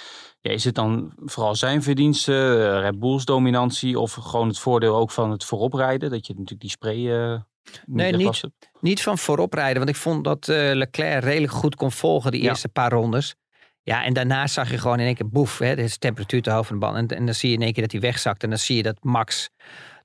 Ja, is het dan vooral zijn verdienste, eh, Red Bull's dominantie of gewoon het voordeel ook van het vooroprijden? Dat je natuurlijk die spray niet Nee, niet. van voorop rijden, want ik vond dat Leclerc redelijk goed kon volgen die Ja. eerste paar rondes. Ja, en daarna zag je gewoon in één keer boef, hè, is de temperatuur te hoog van de band. En, en dan zie je in één keer dat hij wegzakt en dan zie je dat Max,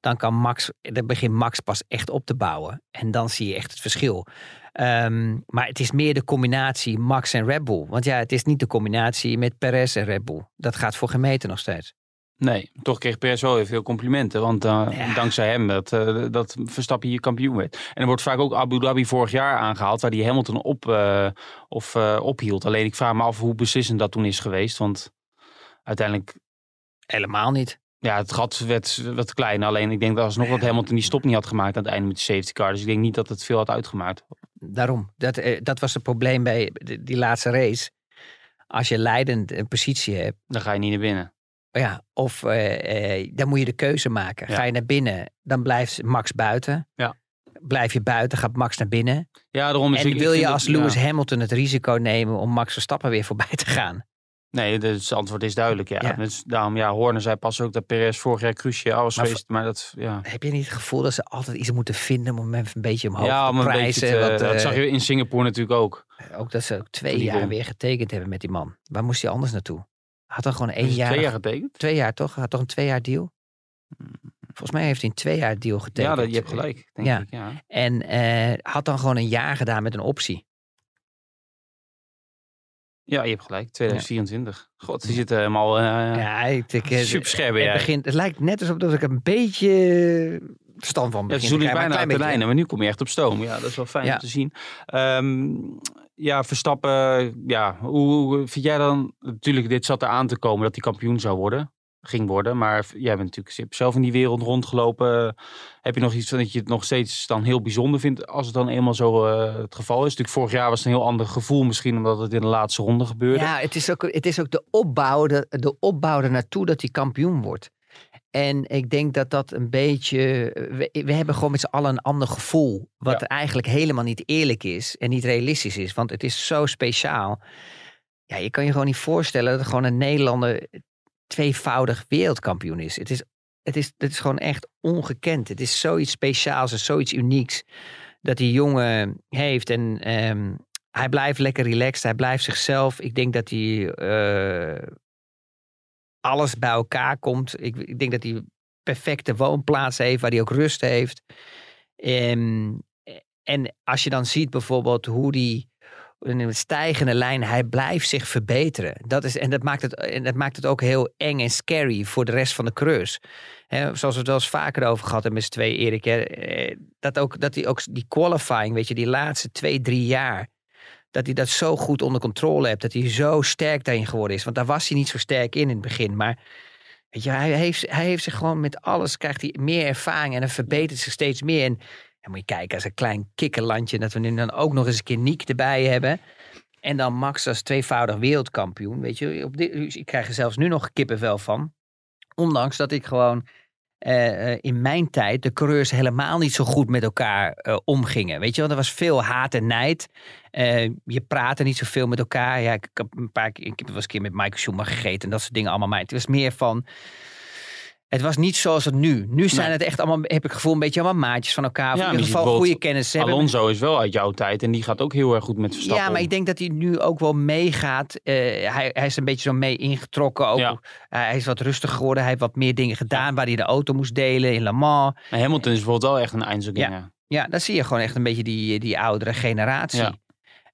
dan kan Max, dan begint Max pas echt op te bouwen. En dan zie je echt het verschil. Ehm, maar het is meer de combinatie Max en Red Bull. Want ja, het is niet de combinatie met Perez en Red Bull. Dat gaat voor geen meter nog steeds. Nee, toch kreeg Perez wel weer veel complimenten. Want eh, Ja. dankzij hem dat, eh, dat Verstappen hier kampioen werd. En er wordt vaak ook Abu Dhabi vorig jaar aangehaald. Waar die Hamilton op, eh, of, ophield. Alleen ik vraag me af hoe beslissend dat toen is geweest. Want uiteindelijk Helemaal niet. Ja, het gat werd wat klein. Alleen ik denk dat alsnog dat Hamilton die stop niet had gemaakt aan het einde met de safety car. Dus ik denk niet dat het veel had uitgemaakt. Daarom. Dat, eh, dat was het probleem bij die laatste race. Als je leidend een positie hebt. Dan ga je niet naar binnen. Ja, of eh, eh, dan moet je de keuze maken. Ja. Ga je naar binnen, dan blijft Max buiten. Ja. Blijf je buiten, gaat Max naar binnen. Ja, daarom is en ik- wil je als Lewis ja. Hamilton het risico nemen om Max Verstappen weer voorbij te gaan? Nee, dus het antwoord is duidelijk. Ja. Ja. Dus daarom, ja, Horner zei pas ook dat Perez vorig jaar cruciaal was geweest. Maar dat, ja. Heb je niet het gevoel dat ze altijd iets moeten vinden om een beetje omhoog ja, te om prijzen? te- dat eh, zag je in Singapore natuurlijk ook. Ook dat ze ook twee jaar won. weer getekend hebben met die man. Waar moest hij anders naartoe? Had dan gewoon één jaar. twee jaar getekend? Twee jaar toch? Had toch een twee jaar deal? Volgens mij heeft hij een twee jaar deal getekend. Ja, dat, je hebt gelijk. Denk Ja. Ik, ja. En eh, had dan gewoon een jaar gedaan met een optie. Ja, je hebt gelijk. 2024. God, die zitten helemaal eh ja, ik, ik, eh, super scherp. het, Ja. begint, het lijkt net alsof dat ik een beetje verstand van Ja, begin seizoen te krijgen, bijna de lijnen, maar nu kom je echt op stoom. Ja, dat is wel fijn Ja. om te zien. Ehm, ja, Verstappen, ja, hoe, hoe vind jij dan... Natuurlijk, dit zat er aan te komen dat hij kampioen zou worden. Ging worden. Maar jij bent natuurlijk zelf in die wereld rondgelopen. Heb je nog iets van dat je het nog steeds dan heel bijzonder vindt als het dan eenmaal zo eh, het geval is? Natuurlijk vorig jaar was het een heel ander gevoel misschien omdat het in de laatste ronde gebeurde. Ja, het is ook, het is ook de, opbouw, de, de opbouw er naartoe dat hij kampioen wordt. En ik denk dat dat een beetje. We, we hebben gewoon met z'n allen een ander gevoel. Wat Ja. eigenlijk helemaal niet eerlijk is en niet realistisch is. Want het is zo speciaal. Ja, je kan je gewoon niet voorstellen dat er gewoon een Nederlander tweevoudig wereldkampioen is. Het is, het is, het is gewoon echt ongekend. Het is zoiets speciaals en zoiets unieks. Dat die jongen heeft. En ehm, hij blijft lekker relaxed. Hij blijft zichzelf. Ik denk dat hij eh, alles bij elkaar komt. Ik, ik denk dat hij perfecte woonplaats heeft, waar hij ook rust heeft. Ehm, en als je dan ziet bijvoorbeeld hoe die in een stijgende lijn, hij blijft zich verbeteren. Dat is, en, dat maakt het, en dat maakt het ook heel eng en scary voor de rest van de coureurs. Hè, zoals we het wel eens vaker over gehad hebben met z'n twee, Erik. Eh, dat, ook, dat hij ook die qualifying, weet je, die laatste twee, drie jaar dat hij dat zo goed onder controle hebt. Dat hij zo sterk daarin geworden is. Want daar was hij niet zo sterk in in het begin. Maar weet je, hij, heeft, hij heeft zich gewoon met alles, krijgt hij meer ervaring en hij verbetert zich steeds meer. En dan moet je kijken, als een klein kikkerlandje, dat we nu dan ook nog eens een keer Niek erbij hebben. En dan Max als tweevoudig wereldkampioen. Weet je, op dit, ik krijg er zelfs nu nog kippenvel van. Ondanks dat ik gewoon eh, eh, in mijn tijd de coureurs helemaal niet zo goed met elkaar eh, omgingen. Weet je wel, er was veel haat en nijd. Je praatte niet zoveel met elkaar. Ja, ik, ik heb een paar keer, ik heb wel eens een keer met Michael Schumacher gegeten en dat soort dingen allemaal. Maar het was meer van. Het was niet zoals het nu. Nu zijn Nee. het echt allemaal, heb ik gevoel, een beetje allemaal maatjes van elkaar. Ja, in ieder geval goede kennis hebben. Alonso is wel uit jouw tijd en die gaat ook heel erg goed met Verstappen. Ja, maar ik denk dat hij nu ook wel meegaat. Eh, hij, hij is een beetje zo mee ingetrokken. Ook. Ja. Hij is wat rustiger geworden. Hij heeft wat meer dingen gedaan waar hij de auto moest delen in Le Mans. Maar Hamilton is bijvoorbeeld wel echt een Einzelganger. Ja, dan zie je gewoon echt een beetje die, die oudere generatie. Ja.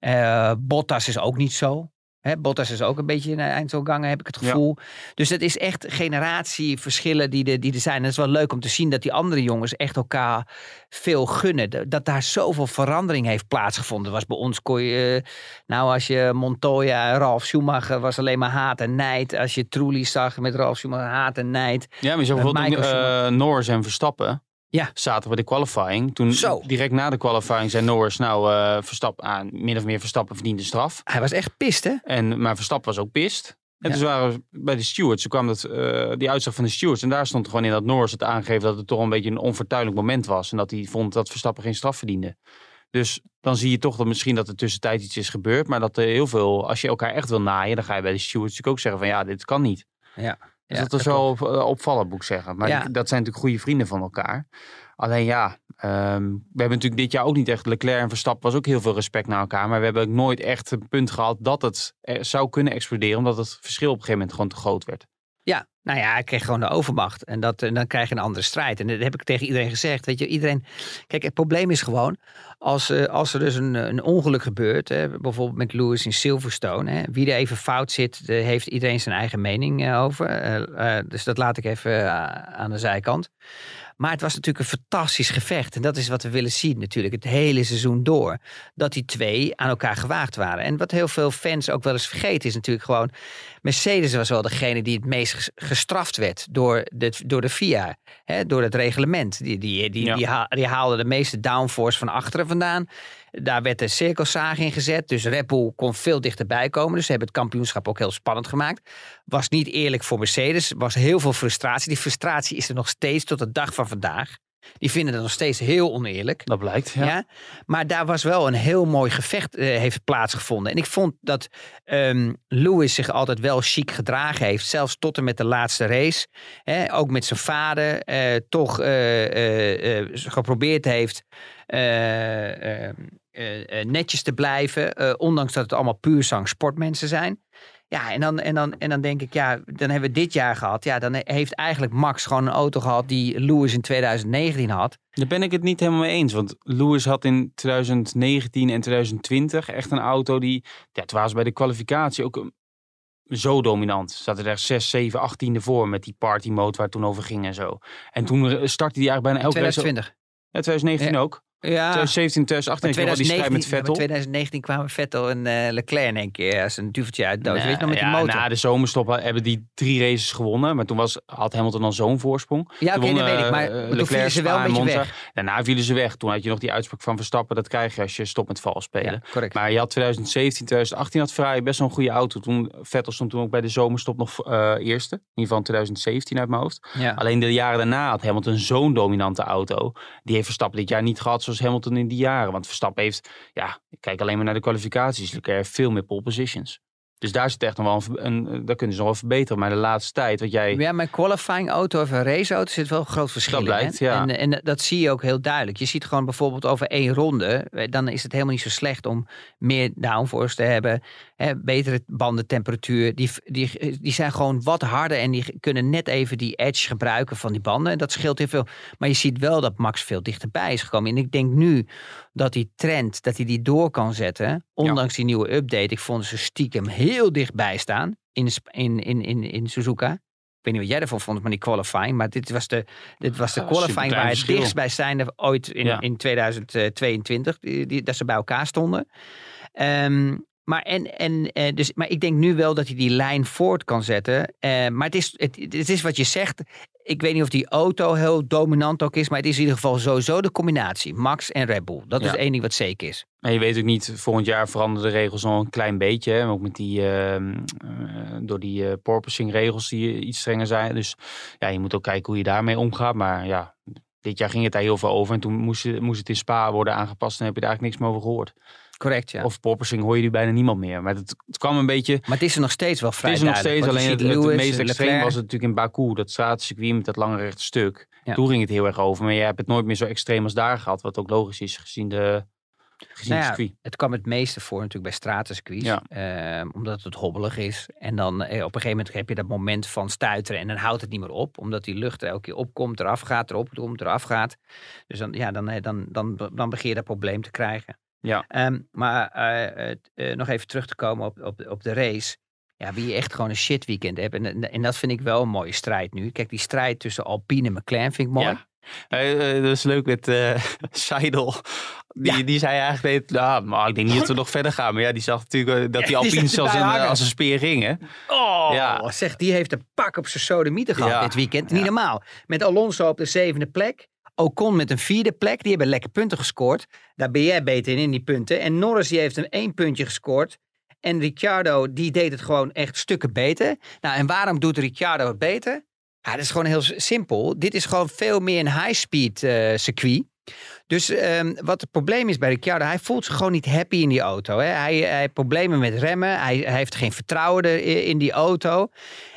Eh, Bottas is ook niet zo. Hè, Bottas is ook een beetje een eindselganger, heb ik het Ja. gevoel. Dus het is echt generatieverschillen die er, die er zijn. En het is wel leuk om te zien dat die andere jongens echt elkaar veel gunnen. Dat- daar zoveel verandering heeft plaatsgevonden. Was bij ons kon je, eh, nou als je Montoya, Ralf Schumacher was alleen maar haat en nijd. Als je Trulli zag met Ralf Schumacher haat en nijd. Ja, maar je zag Met bijvoorbeeld eh, Norris en Verstappen. Ja. Zaten bij de qualifying. Toen Zo. direct na de qualifying zei Norris, nou, eh Verstappen, ah, min of meer Verstappen verdiende straf. Hij was echt pist, hè? En, maar Verstappen was ook pist. En Ja. dus waren we bij de stewards. Toen kwam dat, eh, die uitslag van de stewards. En daar stond gewoon in dat Norris het aangegeven dat het toch een beetje een onfortuinlijk moment was. En dat hij vond dat Verstappen geen straf verdiende. Dus dan zie je toch dat misschien dat er tussentijd iets is gebeurd. Maar dat er heel veel, als je elkaar echt wil naaien, dan ga je bij de stewards natuurlijk ook zeggen van ja, dit kan niet. Ja. Dus dat is dat wel op, eh, opvallend, moet ik zeggen. Maar dat zijn natuurlijk goede vrienden van elkaar. Alleen ja, ehm, we hebben natuurlijk dit jaar ook niet echt... Leclerc en Verstappen was ook heel veel respect naar elkaar. Maar we hebben ook nooit echt een punt gehad dat het eh, zou kunnen exploderen. Omdat het verschil op een gegeven moment gewoon te groot werd. Ja, nou ja, hij kreeg gewoon de overmacht. En, dat, en dan krijg je een andere strijd. En dat heb ik tegen iedereen gezegd. Weet je, iedereen. Kijk, het probleem is gewoon. Als, eh, als er dus een, een ongeluk gebeurt. Hè, bijvoorbeeld met Lewis in Silverstone. Hè, wie er even fout zit, heeft iedereen zijn eigen mening eh, over. Eh, eh, dus dat laat ik even eh, aan de zijkant. Maar het was natuurlijk een fantastisch gevecht. En dat is wat we willen zien natuurlijk. Het hele seizoen door. Dat die twee aan elkaar gewaagd waren. En wat heel veel fans ook wel eens vergeten is natuurlijk gewoon... Mercedes was wel degene die het meest ges- gestraft werd door de, door de FIA. Hè, door het reglement. Die, die, die, Ja. die, haal- die haalde de meeste downforce van achteren vandaan. Daar werd de cirkelzaag in gezet. Dus Red Bull kon veel dichterbij komen. Dus ze hebben het kampioenschap ook heel spannend gemaakt. Was niet eerlijk voor Mercedes. Was heel veel frustratie. Die frustratie is er nog steeds tot de dag van vandaag. Die vinden het nog steeds heel oneerlijk. Dat blijkt, ja. Ja. Maar daar was wel een heel mooi gevecht eh, heeft plaatsgevonden. En ik vond dat ehm, Lewis zich altijd wel chic gedragen heeft. Zelfs tot en met de laatste race. Hè, ook met zijn vader. eh, toch eh, geprobeerd heeft eh, eh, eh, eh, netjes te blijven. eh, ondanks dat het allemaal puur zang sportmensen zijn. Ja, en dan, en, dan, en dan denk ik, ja, dan hebben we dit jaar gehad. Ja, dan heeft eigenlijk Max gewoon een auto gehad die Lewis in 2019 had. Daar ben ik het niet helemaal mee eens. Want Lewis had in 2019 en 2020 echt een auto die... Ja, het was bij de kwalificatie ook um, zo dominant. Zaten er 6, 7, 18e voor met die party mode waar het toen over ging en zo. En toen eh, startte hij eigenlijk bijna elke race... 2020. Ja, 2019 Ja. ook. Ja, 2017, 2018 had je wel die strijd met ja, Vettel. 2019 kwamen Vettel en eh, Leclerc in één keer als een duveltje uit de doos. Weet je nog met die motor? Na de zomerstop hebben die drie races gewonnen. Maar toen was, had Hamilton al zo'n voorsprong. ja, oké, dat weet ik. Maar eh, toen Leclerc, vielen ze wel een en beetje Monza. weg. Daarna vielen ze weg. Toen had je nog die uitspraak van Verstappen. Dat krijg je als je stopt met vals spelen. Ja. Maar je had 2017, 2018 had Ferrari best wel een goede auto. Toen, Vettel stond toen ook bij de zomerstop nog eh, eerste. In ieder geval in 2017 uit mijn hoofd. ja. Alleen de jaren daarna had Hamilton zo'n dominante auto. Die heeft Verstappen dit jaar niet gehad zoals Hamilton in die jaren. Want Verstappen heeft, ja, kijk alleen maar naar de kwalificaties. Leclerc heeft veel meer pole positions. Dus daar zit echt nog wel een, een daar kunnen ze nog wel verbeteren. Maar de laatste tijd, wat jij... Ja, mijn qualifying auto of een raceauto zit wel een groot verschil Dat in, blijkt, ja. En, en dat zie je ook heel duidelijk. Je ziet gewoon bijvoorbeeld over één ronde, eh, dan is het helemaal niet zo slecht om meer downforce te hebben, hè, betere bandentemperatuur. Die, die, die zijn gewoon wat harder en die kunnen net even die edge gebruiken van die banden. En dat scheelt heel veel. Maar je ziet wel dat Max veel dichterbij is gekomen. En ik denk nu dat die trend, dat hij die door kan zetten, ondanks die nieuwe update. Ik vond ze stiekem heel dichtbij staan in, in, in, in, in Suzuka. Ik weet niet wat jij ervan vond, maar die qualifying. Maar dit was de, dit was de qualifying waar het verschil. dichtstbijzijnde ooit in, Ja. in 2022, die, die, dat ze bij elkaar stonden. Ehm, maar, en, en, eh, dus, maar ik denk nu wel dat hij die lijn voort kan zetten. Eh, maar het is, het, het is wat je zegt. Ik weet niet of die auto heel dominant ook is. Maar het is in ieder geval sowieso de combinatie. Max en Red Bull. Dat is één ding wat zeker is. Maar je weet ook niet, volgend jaar veranderen de regels al een klein beetje. Hè? Ook met die, ehm, eh, door die eh, porpoising regels die iets strenger zijn. Dus ja, je moet ook kijken hoe je daarmee omgaat. Maar ja, dit jaar ging het daar heel veel over. En toen moest, moest het in Spa worden aangepast. En heb je daar eigenlijk niks meer over gehoord. Correct, ja. Of porpoising hoor je nu bijna niemand meer. Maar het, het kwam een beetje... maar het is er nog steeds wel vrij Het is er nog steeds, alleen het, meest extreem Leclerc. was het natuurlijk in Baku. Dat straatcircuit met dat lange rechte stuk. Ja. Toen ging het heel erg over. Maar je hebt het nooit meer zo extreem als daar gehad. Wat ook logisch is gezien de gezien Nou het ja, circuit. Het kwam het meeste voor natuurlijk bij stratencircuits. Ja. Ehm, omdat het hobbelig is. En dan eh, op een gegeven moment heb je dat moment van stuiteren. En dan houdt het niet meer op. Omdat die lucht er elke keer opkomt, eraf gaat, erop komt, eraf gaat. Dus dan, ja, dan, eh, dan, dan, dan begin je dat probleem te krijgen. Ja. Ehm, maar eh, eh, nog even terug te komen op, op, op de race. Ja, wie echt gewoon een shit weekend hebt. En, en, en dat vind ik wel een mooie strijd nu. Kijk, die strijd tussen Alpine en McLaren vind ik mooi. Ja. Eh, dat is leuk met eh Seidel. Die, Ja. die zei eigenlijk, nou, maar ik denk niet dat we nog verder gaan. Maar ja, die zag natuurlijk dat die Alpine zelfs als een speer gingen. Oh, Ja. zeg, die heeft een pak op zijn sodemieter gehad Ja. dit weekend. Niet normaal. Met Alonso op de zevende plek. Ocon met een vierde plek. Die hebben lekker punten gescoord. Daar ben jij beter in, in die punten. En Norris die heeft een één puntje gescoord. En Ricciardo, die deed het gewoon echt stukken beter. Nou, en waarom doet Ricciardo het beter? Ja, dat is gewoon heel simpel. Dit is gewoon veel meer een high-speed eh, circuit. Dus ehm, wat het probleem is bij Ricciardo, hij voelt zich gewoon niet happy in die auto. Hè? Hij, hij heeft problemen met remmen, hij, hij heeft geen vertrouwen er- in die auto.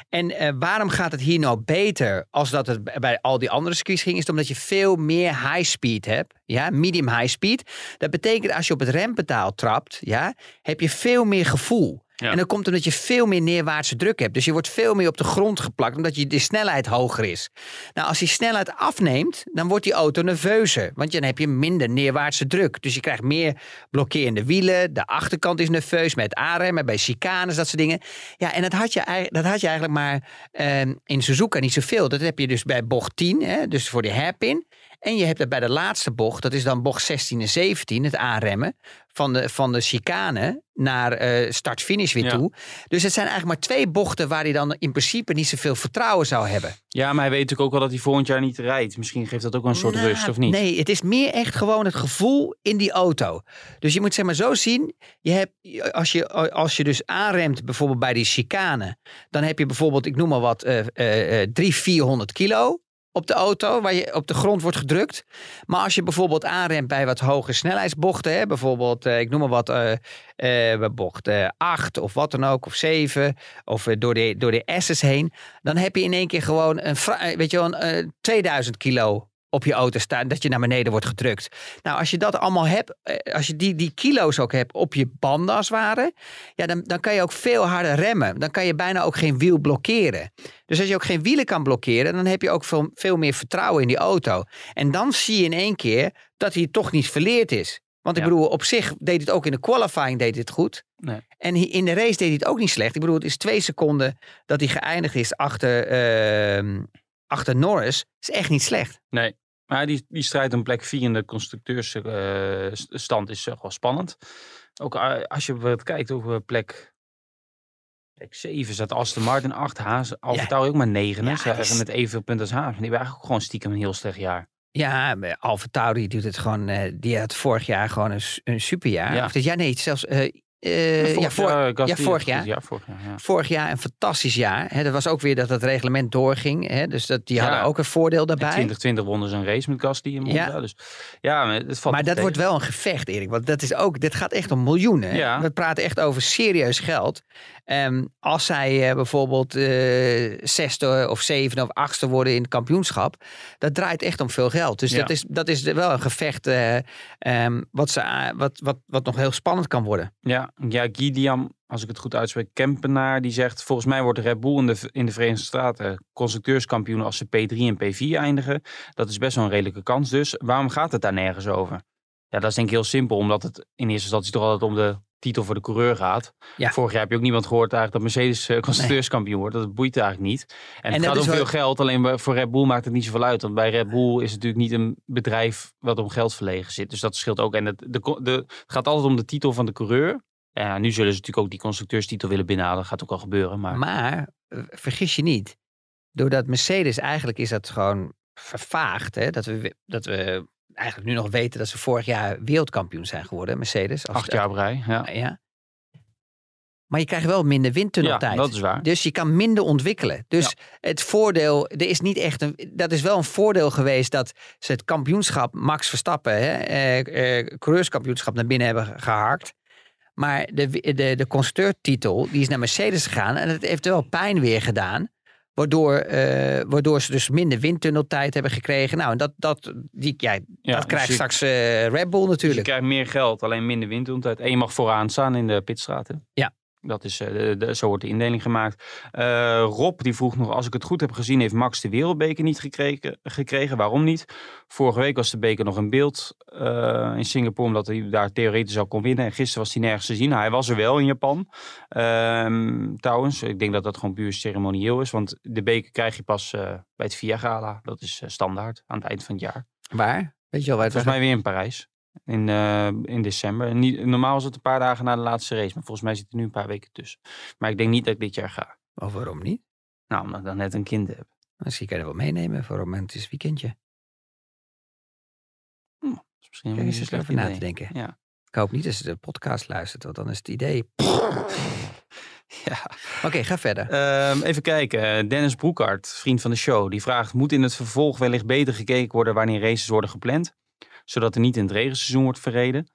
En eh, waarom gaat het hier nou beter als dat het bij al die andere circuits ging? Is omdat je veel meer high speed hebt. Ja, medium high speed. Dat betekent als je op het rempedaal trapt, ja, heb je veel meer gevoel. En dat komt omdat je veel meer neerwaartse druk hebt. Dus je wordt veel meer op de grond geplakt, omdat je de snelheid hoger is. Nou, als die snelheid afneemt, dan wordt die auto nerveuzer. Want dan heb je minder neerwaartse druk. Dus je krijgt meer blokkerende wielen. De achterkant is nerveus met aanremmen, bij chicanes, dat soort dingen. Ja, en dat had je, dat had je eigenlijk maar ehm, in Suzuka niet zoveel. Dat heb je dus bij bocht 10, hè, dus voor de hairpin. En je hebt het bij de laatste bocht, dat is dan bocht 16 en 17, het aanremmen van de, van de chicane naar eh, start-finish weer Ja. toe. Dus het zijn eigenlijk maar twee bochten waar hij dan in principe niet zoveel vertrouwen zou hebben. Ja, maar hij weet natuurlijk ook wel dat hij volgend jaar niet rijdt. Misschien geeft dat ook wel een soort Nou, rust, of niet? Nee, het is meer echt gewoon het gevoel in die auto. Dus je moet zeg maar zo zien. Je hebt, als, je, als je dus aanremt bijvoorbeeld bij die chicane. Dan heb je bijvoorbeeld, ik noem maar wat, eh, eh, 300, 400 kilo op de auto. Waar je op de grond wordt gedrukt. Maar als je bijvoorbeeld aanremt bij wat hoge snelheidsbochten. Hè, bijvoorbeeld, eh, ik noem maar wat, eh eh, bocht eh 8 of wat dan ook. Of 7. Of door de, door de S's heen. Dan heb je in één keer gewoon een, weet je wel, een, eh, 2000 kilo op je auto staan, dat je naar beneden wordt gedrukt. Nou, als je dat allemaal hebt, eh, als je die, die kilo's ook hebt op je banden als het ware, ja, dan, dan kan je ook veel harder remmen. Dan kan je bijna ook geen wiel blokkeren. Dus als je ook geen wielen kan blokkeren, dan heb je ook veel, veel meer vertrouwen in die auto. En dan zie je in één keer dat hij toch niet verleerd is. Want ik Ja. bedoel, op zich deed het ook in de qualifying deed het goed. Nee. En in de race deed hij het ook niet slecht. Ik bedoel, het is twee seconden dat hij geëindigd is achter, ehm, achter Norris. is echt niet slecht. Nee. Maar die, die strijd om plek 4 in de constructeursstand is wel spannend. Ook eh, als je bijvoorbeeld kijkt over plek, plek 7 staat Aston Martin 8, Haas, Alfa Ja. Ook maar 9. Ja, hè? Ze is- hebben met evenveel punten als Haas. Die hebben eigenlijk gewoon stiekem een heel slecht jaar. Ja, Alfa Tauri doet het gewoon. eh, die had vorig jaar gewoon een, een superjaar. Ja. Of dit jaar nee, zelfs. Eh, eh, ja, voor, ja, vorig jaar. vorig jaar. Ja. vorig jaar een fantastisch jaar. Hè, dat was ook weer dat het reglement doorging. Dus dat, die hadden ook een voordeel In daarbij. 2020 wonnen ze een race met Gasly in Monza. Ja. Dus ja, maar het valt Maar dat wordt wel een gevecht, Erik. Want dat is ook, dit gaat echt om miljoenen. We praten echt over serieus geld. Ehm, als zij eh, bijvoorbeeld eh, zesde of zevende of achtste worden in het kampioenschap, dat draait echt om veel geld. Dus Ja. dat, is, dat is wel een gevecht eh, ehm, wat, ze, wat, wat, wat nog heel spannend kan worden. Ja, ja, Gideon, als ik het goed uitspreek, Kempenaar, die zegt... volgens mij wordt Red Bull in de, in de Verenigde Staten constructeurskampioen... als ze P3 en P4 eindigen. Dat is best wel een redelijke kans dus. Waarom gaat het daar nergens over? Ja, dat is denk ik heel simpel, omdat het in eerste instantie toch altijd om de titel voor de coureur gaat. Ja. Vorig jaar heb je ook niemand gehoord eigenlijk dat Mercedes eh, constructeurskampioen wordt. Dat boeit eigenlijk niet. En, En het gaat om veel geld, alleen voor Red Bull maakt het niet zoveel uit. Want bij Red Bull is het natuurlijk niet een bedrijf wat om geld verlegen zit. Dus dat scheelt ook. En het, de, de, het gaat altijd om de titel van de coureur. Ja, nu zullen ze natuurlijk ook die constructeurstitel willen binnenhalen. Dat gaat ook al gebeuren. Maar, Maar eh, vergis je niet, doordat Mercedes eigenlijk is dat gewoon vervaagd. Hè? Dat, we, dat we eigenlijk nu nog weten dat ze vorig jaar wereldkampioen zijn geworden, Mercedes. Als- acht jaar op rij. Ja, Ja. Maar je krijgt wel minder ja windtunneltijd. dat is waar. Dus je kan minder ontwikkelen. Dus het voordeel, er is niet echt een. Dat is wel een voordeel geweest dat ze het kampioenschap, Max Verstappen, hè, eh, eh, coureurskampioenschap naar binnen hebben geharkt. Maar de, de, de constructeurtitel, die is naar Mercedes gegaan. En dat heeft wel pijn weer gedaan. Waardoor, eh, waardoor ze dus minder windtunneltijd hebben gekregen. Nou, en dat, dat, die, ja, Ja, dat krijgt dus je- straks eh, Red Bull Dus je natuurlijk. krijgt meer geld, alleen minder windtunneltijd. En je mag vooraan staan in de pitstraat. hè? Ja. Dat is, eh, de, de- zo wordt de indeling gemaakt. Eh, Rob die vroeg nog, als ik het goed heb gezien, heeft Max de wereldbeker niet gekregen. gekregen. Waarom niet? Vorige week was de beker nog in beeld eh, in Singapore, omdat hij daar theoretisch al kon winnen. En gisteren was hij nergens te zien. Hij was er wel in Japan. Ehm, trouwens, ik denk dat dat gewoon puur ceremonieel is. Want de beker krijg je pas bij het VIA Gala. Dat is standaard aan het eind van het jaar. Waar? Weet je wel waar het Volgens mij weer in Parijs. In, eh, in december. En niet, normaal was het een paar dagen na de laatste race. Maar volgens mij zit er nu een paar weken tussen. Maar ik denk niet dat ik dit jaar ga. Of waarom niet? Nou, omdat ik dan net een kind heb. Misschien kan je er wel meenemen voor een romantisch weekendje. Dat is misschien Kijk een eens slecht over na te denken. Ja. Ik hoop niet dat ze de podcast luistert, want dan is het idee. ja. Oké, ga verder. Ehm, even kijken. Dennis Broekhart, vriend van de show, die vraagt: Moet in het vervolg wellicht beter gekeken worden wanneer races worden gepland? Zodat er niet in het regenseizoen wordt verreden?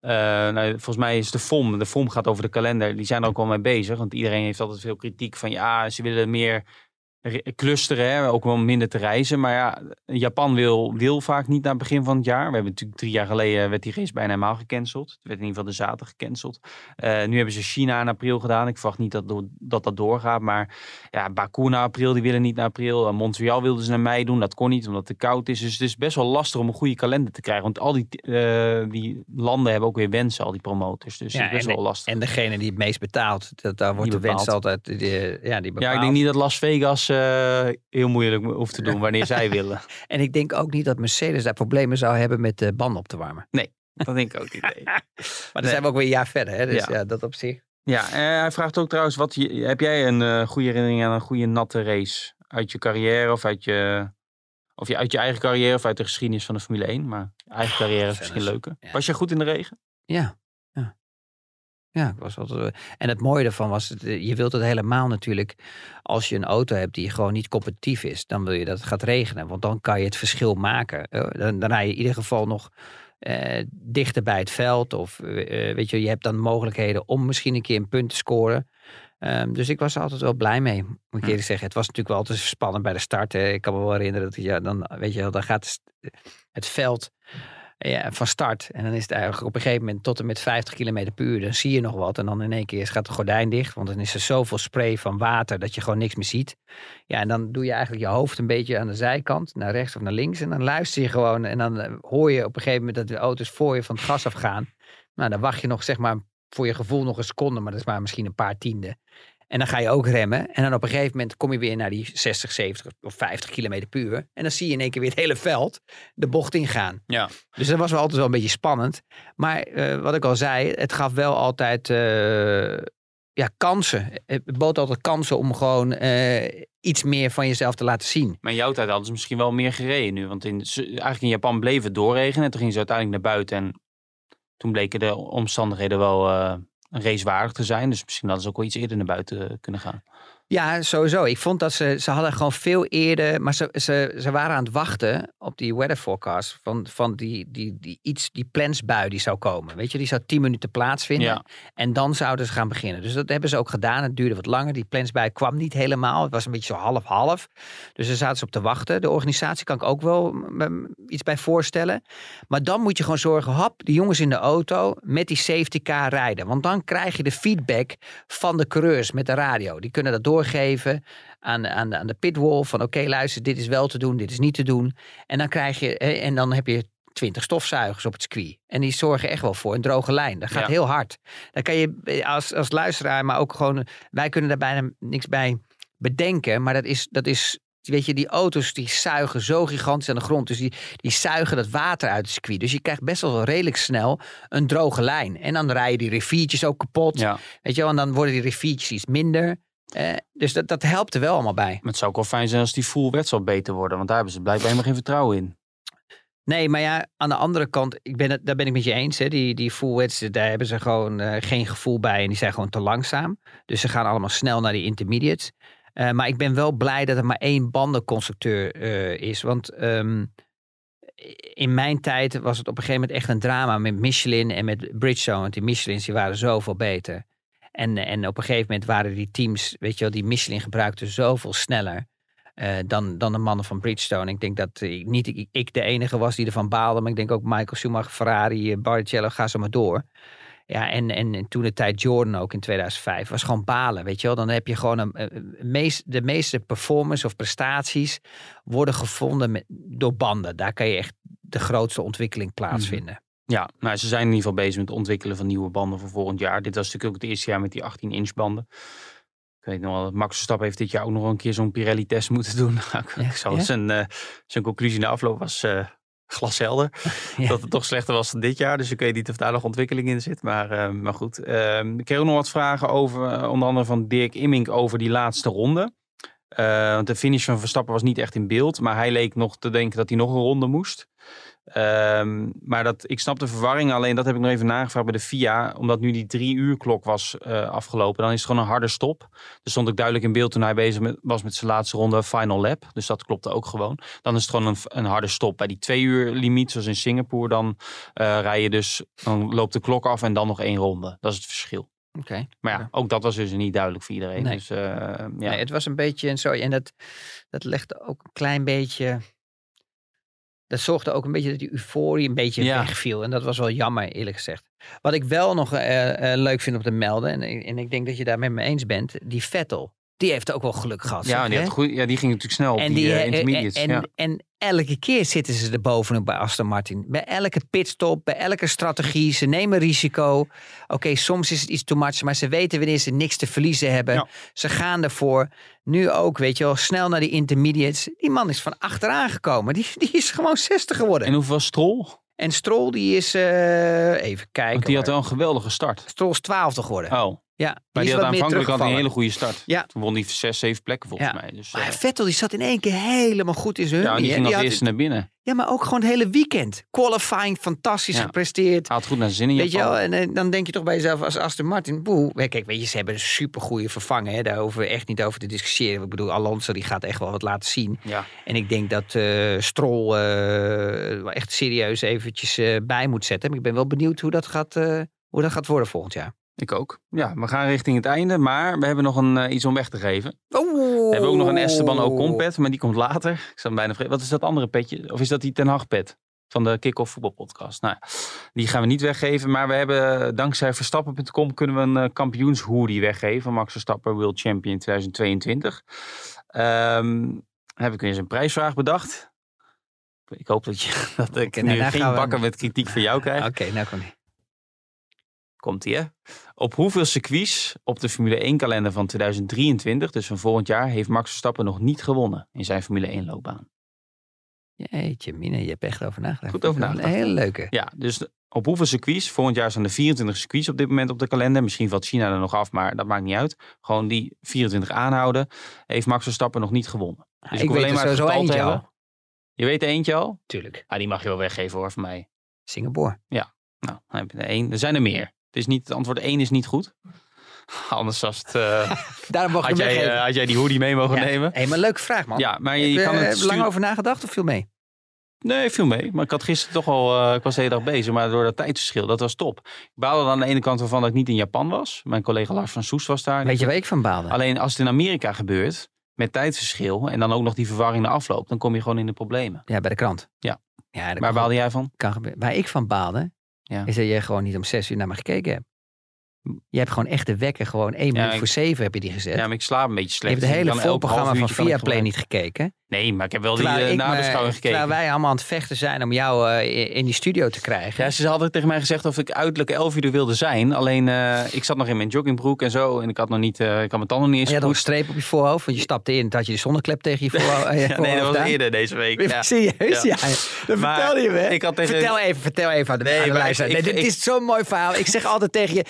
Eh, nou, volgens mij is de FOM, de FOM gaat over de kalender, die zijn er ook wel mee bezig. Want iedereen heeft altijd veel kritiek van ja, ze willen meer clusteren, hè, ook wel minder te reizen. Maar ja, Japan wil, wil vaak niet naar het begin van het jaar. We hebben natuurlijk drie jaar geleden werd die race bijna helemaal gecanceld. Het werd in ieder geval de zaterdag gecanceld. Eh, nu hebben ze China in april gedaan. Ik verwacht niet dat dat, dat doorgaat. Maar ja, Baku naar april, die willen niet naar april. Eh, Montreal wilden ze naar mei doen. Dat kon niet, omdat het te koud is. Dus het is best wel lastig om een goede kalender te krijgen. Want al die, eh, die landen hebben ook weer wensen, al die promotors. Dus het is best en, wel lastig. en degene die het meest betaalt, dat, daar wordt Die de wens altijd. Die, ja, die bepaalt. ja, ik denk niet dat Las Vegas eh, heel moeilijk hoeft te doen wanneer zij willen. En ik denk ook niet dat Mercedes daar problemen zou hebben met de banden op te warmen. Dat denk ik ook niet. nee. Maar dan Nee. zijn we ook weer een jaar verder, hè? Dus Ja. ja, dat op zich. Ja, eh, hij vraagt ook trouwens, wat, heb jij een eh, goede herinnering aan een goede natte race? Uit je carrière of uit je, of je, uit je eigen carrière of uit de geschiedenis van de Formule 1? Maar eigen carrière is misschien leuker. ja. Was je goed in de regen? Ja. Ja, ik was altijd. eh, En het mooie ervan was, eh, je wilt het helemaal natuurlijk. Als je een auto hebt die gewoon niet competitief is, dan wil je dat het gaat regenen. Want dan kan je het verschil maken. Eh, Dan, dan rij je in ieder geval nog eh, dichter bij het veld. Of eh, weet je, je hebt dan mogelijkheden om misschien een keer een punt te scoren. Ehm, dus ik was er altijd wel blij mee, moet ik Hm. eerlijk zeggen. Het was natuurlijk wel altijd spannend bij de start. hè. Ik kan me wel herinneren dat ja, dan, weet je dan gaat het veld ja, van start. En dan is het eigenlijk op een gegeven moment tot en met 50 km per uur. Dan zie je nog wat. En dan in één keer gaat het gordijn dicht. Want dan is er zoveel spray van water dat je gewoon niks meer ziet. Ja, en dan doe je eigenlijk je hoofd een beetje aan de zijkant. Naar rechts of naar links. En dan luister je gewoon. En dan eh, hoor je op een gegeven moment dat de auto's voor je van het gas afgaan. Nou, dan wacht je nog zeg maar voor je gevoel nog een seconde. Maar dat is maar misschien een paar tienden. En dan ga je ook remmen. En dan op een gegeven moment kom je weer naar die 60, 70 of 50 kilometer per uur. En dan zie je in één keer weer het hele veld de bocht ingaan. Ja. Dus dat was wel altijd wel een beetje spannend. Maar eh, wat ik al zei, het gaf wel altijd eh, ja, kansen. Het bood altijd kansen om gewoon eh, iets meer van jezelf te laten zien. Maar in jouw tijd hadden ze misschien wel meer gereden nu. Want in, eigenlijk in Japan bleef het doorregenen. En toen gingen ze uiteindelijk naar buiten. En toen bleken de omstandigheden wel racewaardig te zijn. Dus misschien hadden ze ook wel iets eerder naar buiten kunnen gaan. Ja, sowieso. Ik vond dat ze, ze hadden gewoon veel eerder, maar ze, ze, ze waren aan het wachten op die weather forecast van, van die, die, die, iets, die plensbui die zou komen. Weet je, die zou 10 minuten plaatsvinden Ja. en dan zouden ze gaan beginnen. Dus dat hebben ze ook gedaan. Het duurde wat langer. Die plensbui kwam niet helemaal. Het was een beetje zo half-half. Dus daar zaten ze op te wachten. De organisatie kan ik ook wel iets bij voorstellen. Maar dan moet je gewoon zorgen, hap, die jongens in de auto met die safety car rijden. Want dan krijg je de feedback van de coureurs met de radio. Die kunnen dat doorgeven aan, aan, aan de pitwall van oké, luister, dit is wel te doen, dit is niet te doen. En dan krijg je, en dan heb je twintig stofzuigers op het circuit. En die zorgen echt wel voor een droge lijn. Dat gaat Ja. heel hard. Dan kan je als, als luisteraar, maar ook gewoon, wij kunnen daar bijna niks bij bedenken. Maar dat is, dat is Weet je, die auto's die zuigen zo gigantisch aan de grond. Dus die, die zuigen dat water uit het circuit. Dus je krijgt best wel redelijk snel een droge lijn. En dan rijden die riviertjes ook kapot. Ja. Weet je wel, en dan worden die riviertjes iets minder. Eh, dus dat, dat helpt er wel allemaal bij. Maar het zou ook wel fijn zijn als die full zal beter worden. Want daar hebben ze blijkbaar helemaal geen vertrouwen in. Nee, maar ja, aan de andere kant, ik ben het, daar ben ik met je eens. Hè. Die, die full wets, daar hebben ze gewoon eh, geen gevoel bij. En die zijn gewoon te langzaam. Dus ze gaan allemaal snel naar die intermediates. Eh, maar ik ben wel blij dat er maar één bandenconstructeur is. Want ehm, in mijn tijd was het op een gegeven moment echt een drama met Michelin en met Bridgestone. Want die Michelins die waren zoveel beter. En, en op een gegeven moment waren die teams, weet je wel, die Michelin gebruikten zoveel sneller. eh, dan, dan de mannen van Bridgestone. Ik denk dat ik, niet ik, ik de enige was die ervan baalde. Maar ik denk ook Michael Schumacher, Ferrari, eh, Barrichello, ga zo maar door. Ja, en, en, en toen de tijd Jordan ook in 2005 was gewoon balen, weet je wel. Dan heb je gewoon een, een- een meest, de meeste performance of prestaties worden gevonden met, door banden. Daar kan je echt de grootste ontwikkeling plaatsvinden. Ja, nou, ze zijn in ieder geval bezig met het ontwikkelen van nieuwe banden voor volgend jaar. Dit was natuurlijk ook het eerste jaar met die 18-inch banden. Ik weet nog wel, Max Verstappen heeft dit jaar ook nog een keer zo'n Pirelli-test moeten doen. Nou, Ja, ik zal ja? zijn, eh, zijn conclusie na afloop was eh, glashelder. Ja. Dat het toch slechter was dan dit jaar. Dus ik weet niet of daar nog ontwikkeling in zit. Maar, eh, maar goed, Ehm, ik kreeg ook nog wat vragen over, onder andere van Dirk Immink over die laatste ronde. Want de finish van Verstappen was niet echt in beeld. Maar hij leek nog te denken dat hij nog een ronde moest. Ehm, maar dat, ik snap de verwarring. Alleen dat heb ik nog even nagevraagd bij de FIA. Omdat nu die drie uur klok was eh, afgelopen. Dan is het gewoon een harde stop. Er stond ook duidelijk in beeld toen hij bezig met, was met zijn laatste ronde final lap. Dus dat klopte ook gewoon. Dan is het gewoon een, een harde stop. Bij die twee uur limiet, zoals in Singapore, dan eh, rij je dus, dan loopt de klok af en dan nog één ronde. Dat is het verschil. Oké. Maar ja, ook dat was dus niet duidelijk voor iedereen. Nee. Dus eh, ja. Nee, het was een beetje en zo. En dat, dat legde ook een klein beetje. Dat zorgde ook een beetje dat die euforie een beetje Ja. wegviel. En dat was wel jammer, eerlijk gezegd. Wat ik wel nog eh, eh, leuk vind om te melden. En, en ik denk dat je daar met me eens bent. Die Vettel. Die heeft ook wel geluk gehad. ja, zeg, die, hè? had goed, ja, die ging natuurlijk snel op die, die, eh, intermediates. en, ja. en elke keer zitten ze er bovenop bij Aston Martin. Bij elke pitstop, bij elke strategie. Ze nemen risico. Oké, soms is het iets too much, maar ze weten wanneer ze niks te verliezen hebben. Ja. Ze gaan ervoor. Nu ook, weet je wel, snel naar die intermediates. Die man is van achteraan gekomen. Die, die is gewoon 60 geworden. En En, hoeveel was Stroll? Stroll, die is, eh, even kijken. Want die had wel een geweldige start. Stroll is 12 geworden. Oh, ja, die maar is die had aanvankelijk had hij een hele goede start. Ja. Toen won hij zes, zeven plekken volgens Ja. mij. Dus, Maar eh, Vettel die zat in één keer helemaal goed in zijn ja, die ging als had- eerste naar binnen. Ja, maar ook gewoon het hele weekend. Qualifying, fantastisch Ja. gepresteerd. Hij had goed naar zijn zin in Weet je wel, en dan denk je toch bij jezelf als Aston Martin, boe. Kijk, weet je, ze hebben een supergoeie vervangen. Hè? Daar hoeven we echt niet over te discussiëren. Ik bedoel, Alonso die gaat echt wel wat laten zien. Ja. En ik denk dat eh Stroll eh, echt serieus eventjes bij moet zetten. Maar ik ben wel benieuwd hoe dat gaat, hoe dat gaat worden volgend jaar. Ik ook. Ja, we gaan richting het einde. Maar we hebben nog een, eh, iets om weg te geven. Oh. We hebben ook nog een Esteban Ocon pet, maar die komt later. Ik zou bijna vergeten. Wat is dat andere petje? Of is dat die Ten Hag pet? Van de Kick-Off voetbalpodcast. Nou, die gaan we niet weggeven. Maar we hebben dankzij Verstappen.com kunnen we een uh, kampioenshoodie weggeven. Max Verstappen World Champion 2022. Ehm, heb ik weer eens een prijsvraag bedacht. Ik hoop dat, je, dat ik Oké, nu nou, geen we- bakken met kritiek van jou krijg. Oké, nou kom niet. Komt ie, hè? Op hoeveel circuits op de Formule 1 kalender van 2023, dus van volgend jaar, heeft Max Verstappen nog niet gewonnen in zijn Formule 1 loopbaan? Jeetje, Mine, je hebt echt over nagedacht. Goed over nagedacht, Een hele leuke. Ja, dus op hoeveel circuits? Volgend jaar zijn er 24 circuits op dit moment op de kalender. Misschien valt China er nog af, maar dat maakt niet uit. Gewoon die 24 aanhouden. Heeft Max Verstappen nog niet gewonnen. Dus ik hoef weet alleen maar eentje al. Je weet er eentje al? Tuurlijk. Ah, die mag je wel weggeven hoor, van mij. Singapore. Nou, dan heb je er één. Er zijn er meer. Het, is niet, het antwoord één is niet goed. Anders was het, eh, Daarom mocht had, je jij, eh, had jij die hoodie mee mogen Ja. nemen. Hé, maar leuke vraag, man. Ja, maar je, Heb je je kan het lang sturen- over nagedacht of viel mee? Nee, viel mee. Maar ik had gisteren toch al... eh, ik was de hele dag bezig. Maar door dat tijdsverschil, dat was top. Ik baalde aan de ene kant ervan dat ik niet in Japan was. Mijn collega Lars van Soest was daar. Weet je waar ik van baalde? Alleen als het in Amerika gebeurt, met tijdsverschil... en dan ook nog die verwarring na afloop... dan kom je gewoon in de problemen. Ja, bij de krant. Ja. ja Waar baalde jij van? kan gebeuren. Waar ik van baalde, Is dat je gewoon niet om zes uur naar me gekeken hebt. Je hebt gewoon echt de wekker, gewoon één minuut voor zeven heb je die gezet. Ja, maar ik slaap een beetje je slecht. hebt het dus hele voorprogramma van Viaplay niet gekeken. Nee, maar ik heb wel die uh, nabeschouwing gekeken. terwijl wij allemaal aan het vechten zijn om jou eh, in die studio te krijgen. Ja, ze hadden tegen mij gezegd of ik uiterlijk 11 uur er wilde zijn. Alleen eh, ik zat nog in mijn joggingbroek en zo. En ik had nog niet, ik had mijn tanden niet eens je had nog een streep op je voorhoofd, want je stapte in. Dat had je de zonneklep tegen je voorhoofd. Ja, nee, dat was aan. eerder deze week. Ja. Serieus? Ja. Dat Maar vertelde je me. hè? ik had tegen- Vertel even, vertel even aan de, Nee, aan de maar luisteraar. ik- Nee, ik- dit is zo'n mooi verhaal. Ik zeg altijd tegen je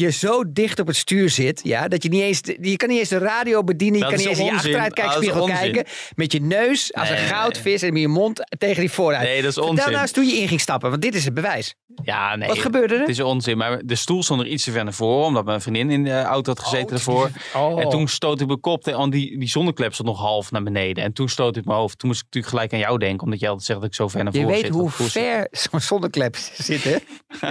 dat je zo dicht op het stuur zit. Ja, dat je niet eens, je kan niet eens de radio bedienen. Je Dat kan niet eens in je achteruitkijkspiegel kijken. Met je neus als Nee, een goudvis en met je mond tegen die vooruit. Nee, dat is onzin. nou eens toen je in ging stappen, want dit is het bewijs. Ja, nee. Wat gebeurde er? Het is onzin, maar de stoel stond er iets te ver naar voren, omdat mijn vriendin in de auto had gezeten ervoor. Oh. En toen stoot ik mijn kop, tegen- want die, die zonneklep stond nog half naar beneden. En toen stoot ik mijn hoofd. Toen moest ik natuurlijk gelijk aan jou denken, omdat jij altijd zegt dat ik zo ver naar Je voren weet zit. hoe Dat voelt- ver zo'n zonneklep zit, hè?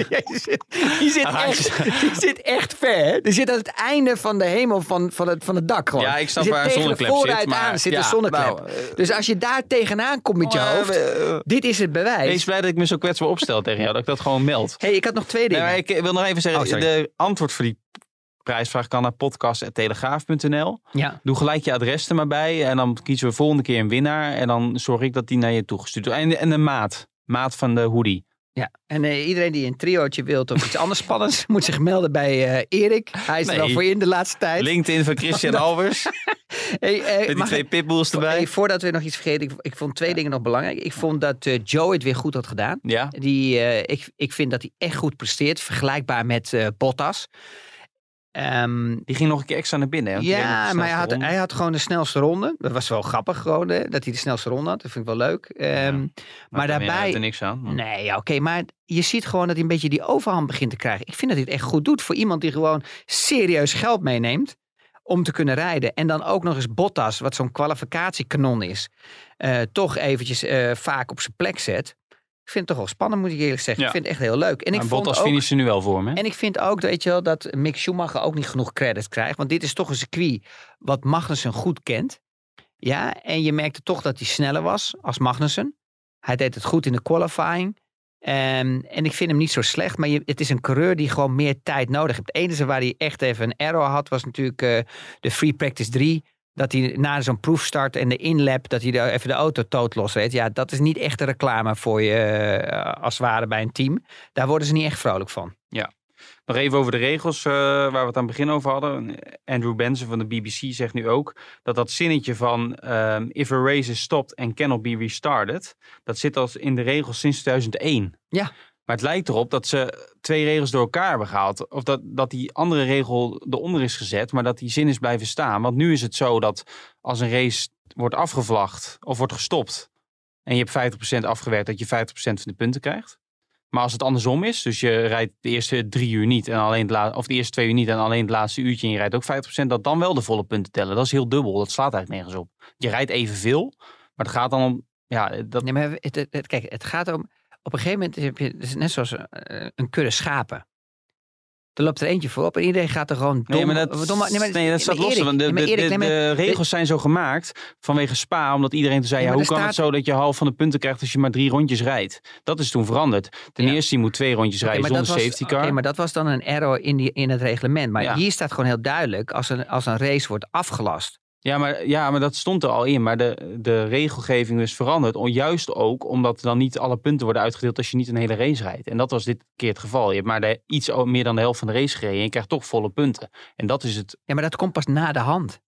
Je, zit, je, zit echt, je zit echt ver? Je zit aan het einde van de hemel van, van, het, van het dak gewoon. Ja, ik snap waar een zonneklep zit, maar aan zit ja, een zonneklep. nou, eh, dus als je daar tegenaan komt met je Oh, hoofd, eh, dit is het bewijs. Wees blij dat ik me zo kwetsbaar opstel tegen jou, dat ik dat gewoon meld. hey, ik had nog twee dingen. ik wil nog even zeggen, Oh, de antwoord voor die prijsvraag kan naar podcast.telegraaf.nl. Ja. Doe gelijk je adres er maar bij en dan kiezen we volgende keer een winnaar. En dan zorg ik dat die naar je toegestuurd wordt. En, en de maat, maat van de hoodie. Ja, en eh, iedereen die een triootje wilt of iets anders spannends, moet zich melden bij eh, Erik. Hij is er al voor in de laatste tijd. LinkedIn van Christian Albers, Hey, eh, met die twee pitbulls erbij. hey, voordat we nog iets vergeten, ik, ik vond twee dingen nog belangrijk. Ik vond dat Joe het weer goed had gedaan. Ja, Die, ik, ik vind dat hij echt goed presteert, vergelijkbaar met Bottas. Ehm, die ging nog een keer extra naar binnen. hè, ja, maar hij had, hij had gewoon de snelste ronde. Dat was wel grappig gewoon, hè, dat hij de snelste ronde had. Dat vind ik wel leuk. Ehm, ronde. maar daarbij- er niks aan. maar- Nee, ja, oké, maar je ziet gewoon dat hij een beetje die overhand begint te krijgen. Ik vind dat hij het echt goed doet voor iemand die gewoon serieus geld meeneemt om te kunnen rijden. En dan ook nog eens Bottas, wat zo'n kwalificatiekanon is, eh, toch eventjes eh, vaak op zijn plek zet. Ik vind het toch wel spannend, moet ik eerlijk zeggen. Ja. Ik vind het echt heel leuk. En ik Maar vond ook, finishen nu wel voor hè? en ik vind ook, weet je wel, dat Mick Schumacher ook niet genoeg credit krijgt. Want dit is toch een circuit wat Magnussen goed kent. Ja, en je merkte toch dat hij sneller was als Magnussen. Hij deed het goed in de qualifying. Ehm, en ik vind hem niet zo slecht, maar je, het is een coureur die gewoon meer tijd nodig heeft. Het enige waar hij echt even een error had, was natuurlijk eh, de Free Practice 3. Dat hij na zo'n proefstart en de inlap, dat hij de, even de auto toot losreed. Ja, dat is niet echt een reclame voor je eh, als het ware bij een team. Daar worden ze niet echt vrolijk van. Nog even over de regels eh, waar we het aan het begin over hadden. Andrew Benson van de BBC zegt nu ook dat dat zinnetje van ehm, if a race is stopped and cannot be restarted, dat zit als in de regels sinds 2001. Ja. Maar het lijkt erop dat ze twee regels door elkaar hebben gehaald. Of dat, dat die andere regel eronder is gezet, maar dat die zin is blijven staan. Want nu is het zo dat als een race wordt afgevlacht of wordt gestopt en je hebt 50% afgewerkt, dat je 50% van de punten krijgt. Maar als het andersom is, dus je rijdt de eerste drie uur niet en alleen het of de eerste twee uur niet en alleen het laatste uurtje en je rijdt ook 50%, dat dan wel de volle punten tellen. Dat is heel dubbel. Dat slaat eigenlijk nergens op. Je rijdt evenveel, maar het gaat dan om, ja, dat, Nee, maar kijk, het gaat om. Op een gegeven moment heb je. Het is net zoals eh, een kudde schapen. Er loopt er eentje voorop en iedereen gaat er gewoon dom. Nee, maar dat, dom- nee, maar- nee, dat staat los. Want de, nee, nee, regels zijn zo gemaakt vanwege Spa, omdat iedereen toen zei, Ja, hoe kan het zo dat je half van de punten krijgt als je maar drie rondjes rijdt? Dat is toen veranderd. Ten Ja. eerste, je moet twee rondjes rijden zonder was- safety car. oké, maar dat was dan een error in, die, in het reglement. Maar Ja. hier staat gewoon heel duidelijk: als een, als een race wordt afgelast. Ja, maar, ja, maar dat stond er al in. Maar de, de regelgeving is veranderd. Juist ook omdat dan niet alle punten worden uitgedeeld als je niet een hele race rijdt. En dat was dit keer het geval. Je hebt maar de, iets meer dan de helft van de race gereden. En je krijgt toch volle punten. En dat is het. Ja, maar dat komt pas na de hand.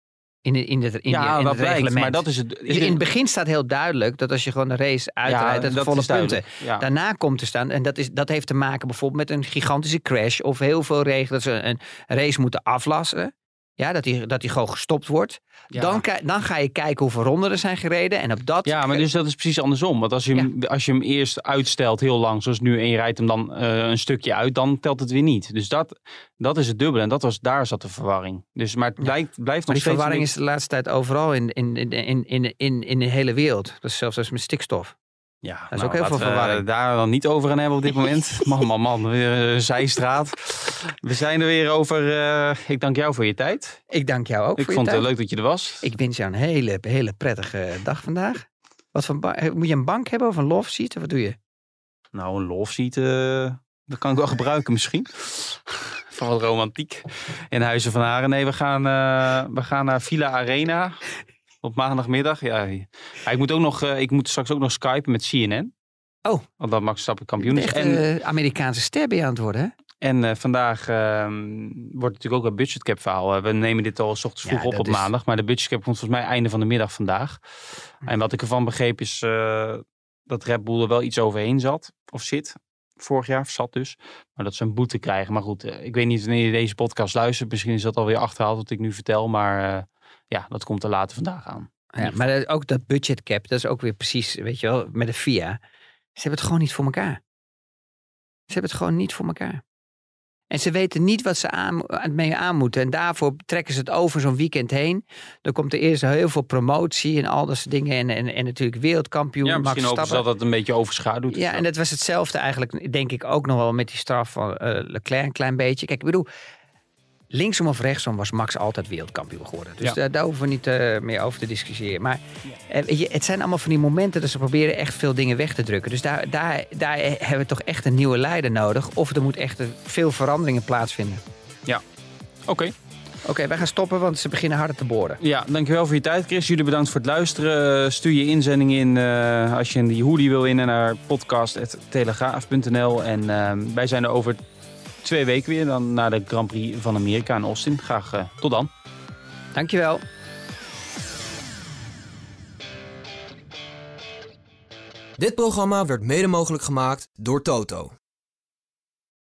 In, de, in, het, in, ja, in dat het blijkt. reglement. Maar dat is het. Dus in het begin staat heel duidelijk dat als je gewoon een race uitrijdt, dat het volle punten. Ja. Daarna komt te staan, en dat, is, dat heeft te maken bijvoorbeeld met een gigantische crash of heel veel regen, dat ze een race moeten aflassen. Ja, dat die, dat die gewoon gestopt wordt. Ja. Dan, dan ga je kijken hoeveel ronden er zijn gereden. En op dat. Ja, maar dus dat is precies andersom. Want als je, hem, als je hem eerst uitstelt heel lang, zoals nu, en je rijdt hem dan eh, een stukje uit, dan telt het weer niet. Dus dat, dat is het dubbele. En dat was, daar zat de verwarring. Dus, maar het blijkt, blijft Maar nog die steeds... verwarring is de laatste tijd overal in, in, in, in, in, in, in de hele wereld. Dat is zelfs als met stikstof. Ja, is ook heel veel we verwarring. daar dan niet over gaan hebben op dit moment. man, man, man. Weer een zijstraat. We zijn er weer over. eh, ik dank jou voor je tijd. Ik dank jou ook ik voor vond het tijd. leuk dat je er was. Ik wens jou een hele, hele prettige dag vandaag. Wat voor ba- moet je een bank hebben of een love seat? Of wat doe je? Nou, een love seat, eh, dat kan ik wel gebruiken misschien. Vooral romantiek. In Huizen van Haren. Nee, we gaan, eh, we gaan naar Villa Arena op maandagmiddag. Ja, ja, ik, moet ook nog, eh, ik moet straks ook nog skypen met CNN. Oh. Want dat Max Verstappen kampioen is. En, een Amerikaanse ster ben je aan het worden, hè? en eh, vandaag ehm, wordt natuurlijk ook een budgetcap verhaal. Eh, we nemen dit al s ochtends Ja, vroeg op op is- maandag. Maar de budgetcap komt volgens mij einde van de middag vandaag. En wat ik ervan begreep is eh, dat Red Bull er wel iets overheen zat. Of zit. Vorig jaar zat dus. Maar dat ze een boete krijgen. Maar goed, eh, ik weet niet wanneer je deze podcast luistert. Misschien is dat alweer achterhaald wat ik nu vertel. Maar eh, ja, dat komt er later vandaag aan. Ja, maar dat- ook dat budget cap, dat is ook weer precies, weet je wel, met de FIA. Ze hebben het gewoon niet voor elkaar. Ze hebben het gewoon niet voor elkaar. En ze weten niet wat ze aan, mee aan moeten. En daarvoor trekken ze het over zo'n weekend heen. Dan komt er eerst heel veel promotie en al dat soort dingen. En, en, en natuurlijk wereldkampioen Ja, misschien Verstappen. dat het een beetje overschaduwt. Ja, en dat was hetzelfde eigenlijk, denk ik, ook nog wel met die straf van eh, Leclerc een klein beetje. Kijk, ik bedoel, linksom of rechtsom was Max altijd wereldkampioen geworden. Dus Ja. daar, daar hoeven we niet eh, meer over te discussiëren. Maar eh, je, het zijn allemaal van die momenten dat ze proberen echt veel dingen weg te drukken. Dus daar, daar, daar hebben we toch echt een nieuwe leider nodig. Of er moet echt veel veranderingen plaatsvinden. Oké. Oké, wij gaan stoppen, want ze beginnen harder te boren. Ja, dankjewel voor je tijd, Chris. Jullie bedankt voor het luisteren. Eh, Stuur je inzending in als je die hoodie wil winnen naar podcast.telegraaf.nl. En eh, wij zijn er over twee weken weer dan naar de Grand Prix van Amerika in Austin. Graag eh, tot dan. Dankjewel. Dit programma werd mede mogelijk gemaakt door Toto.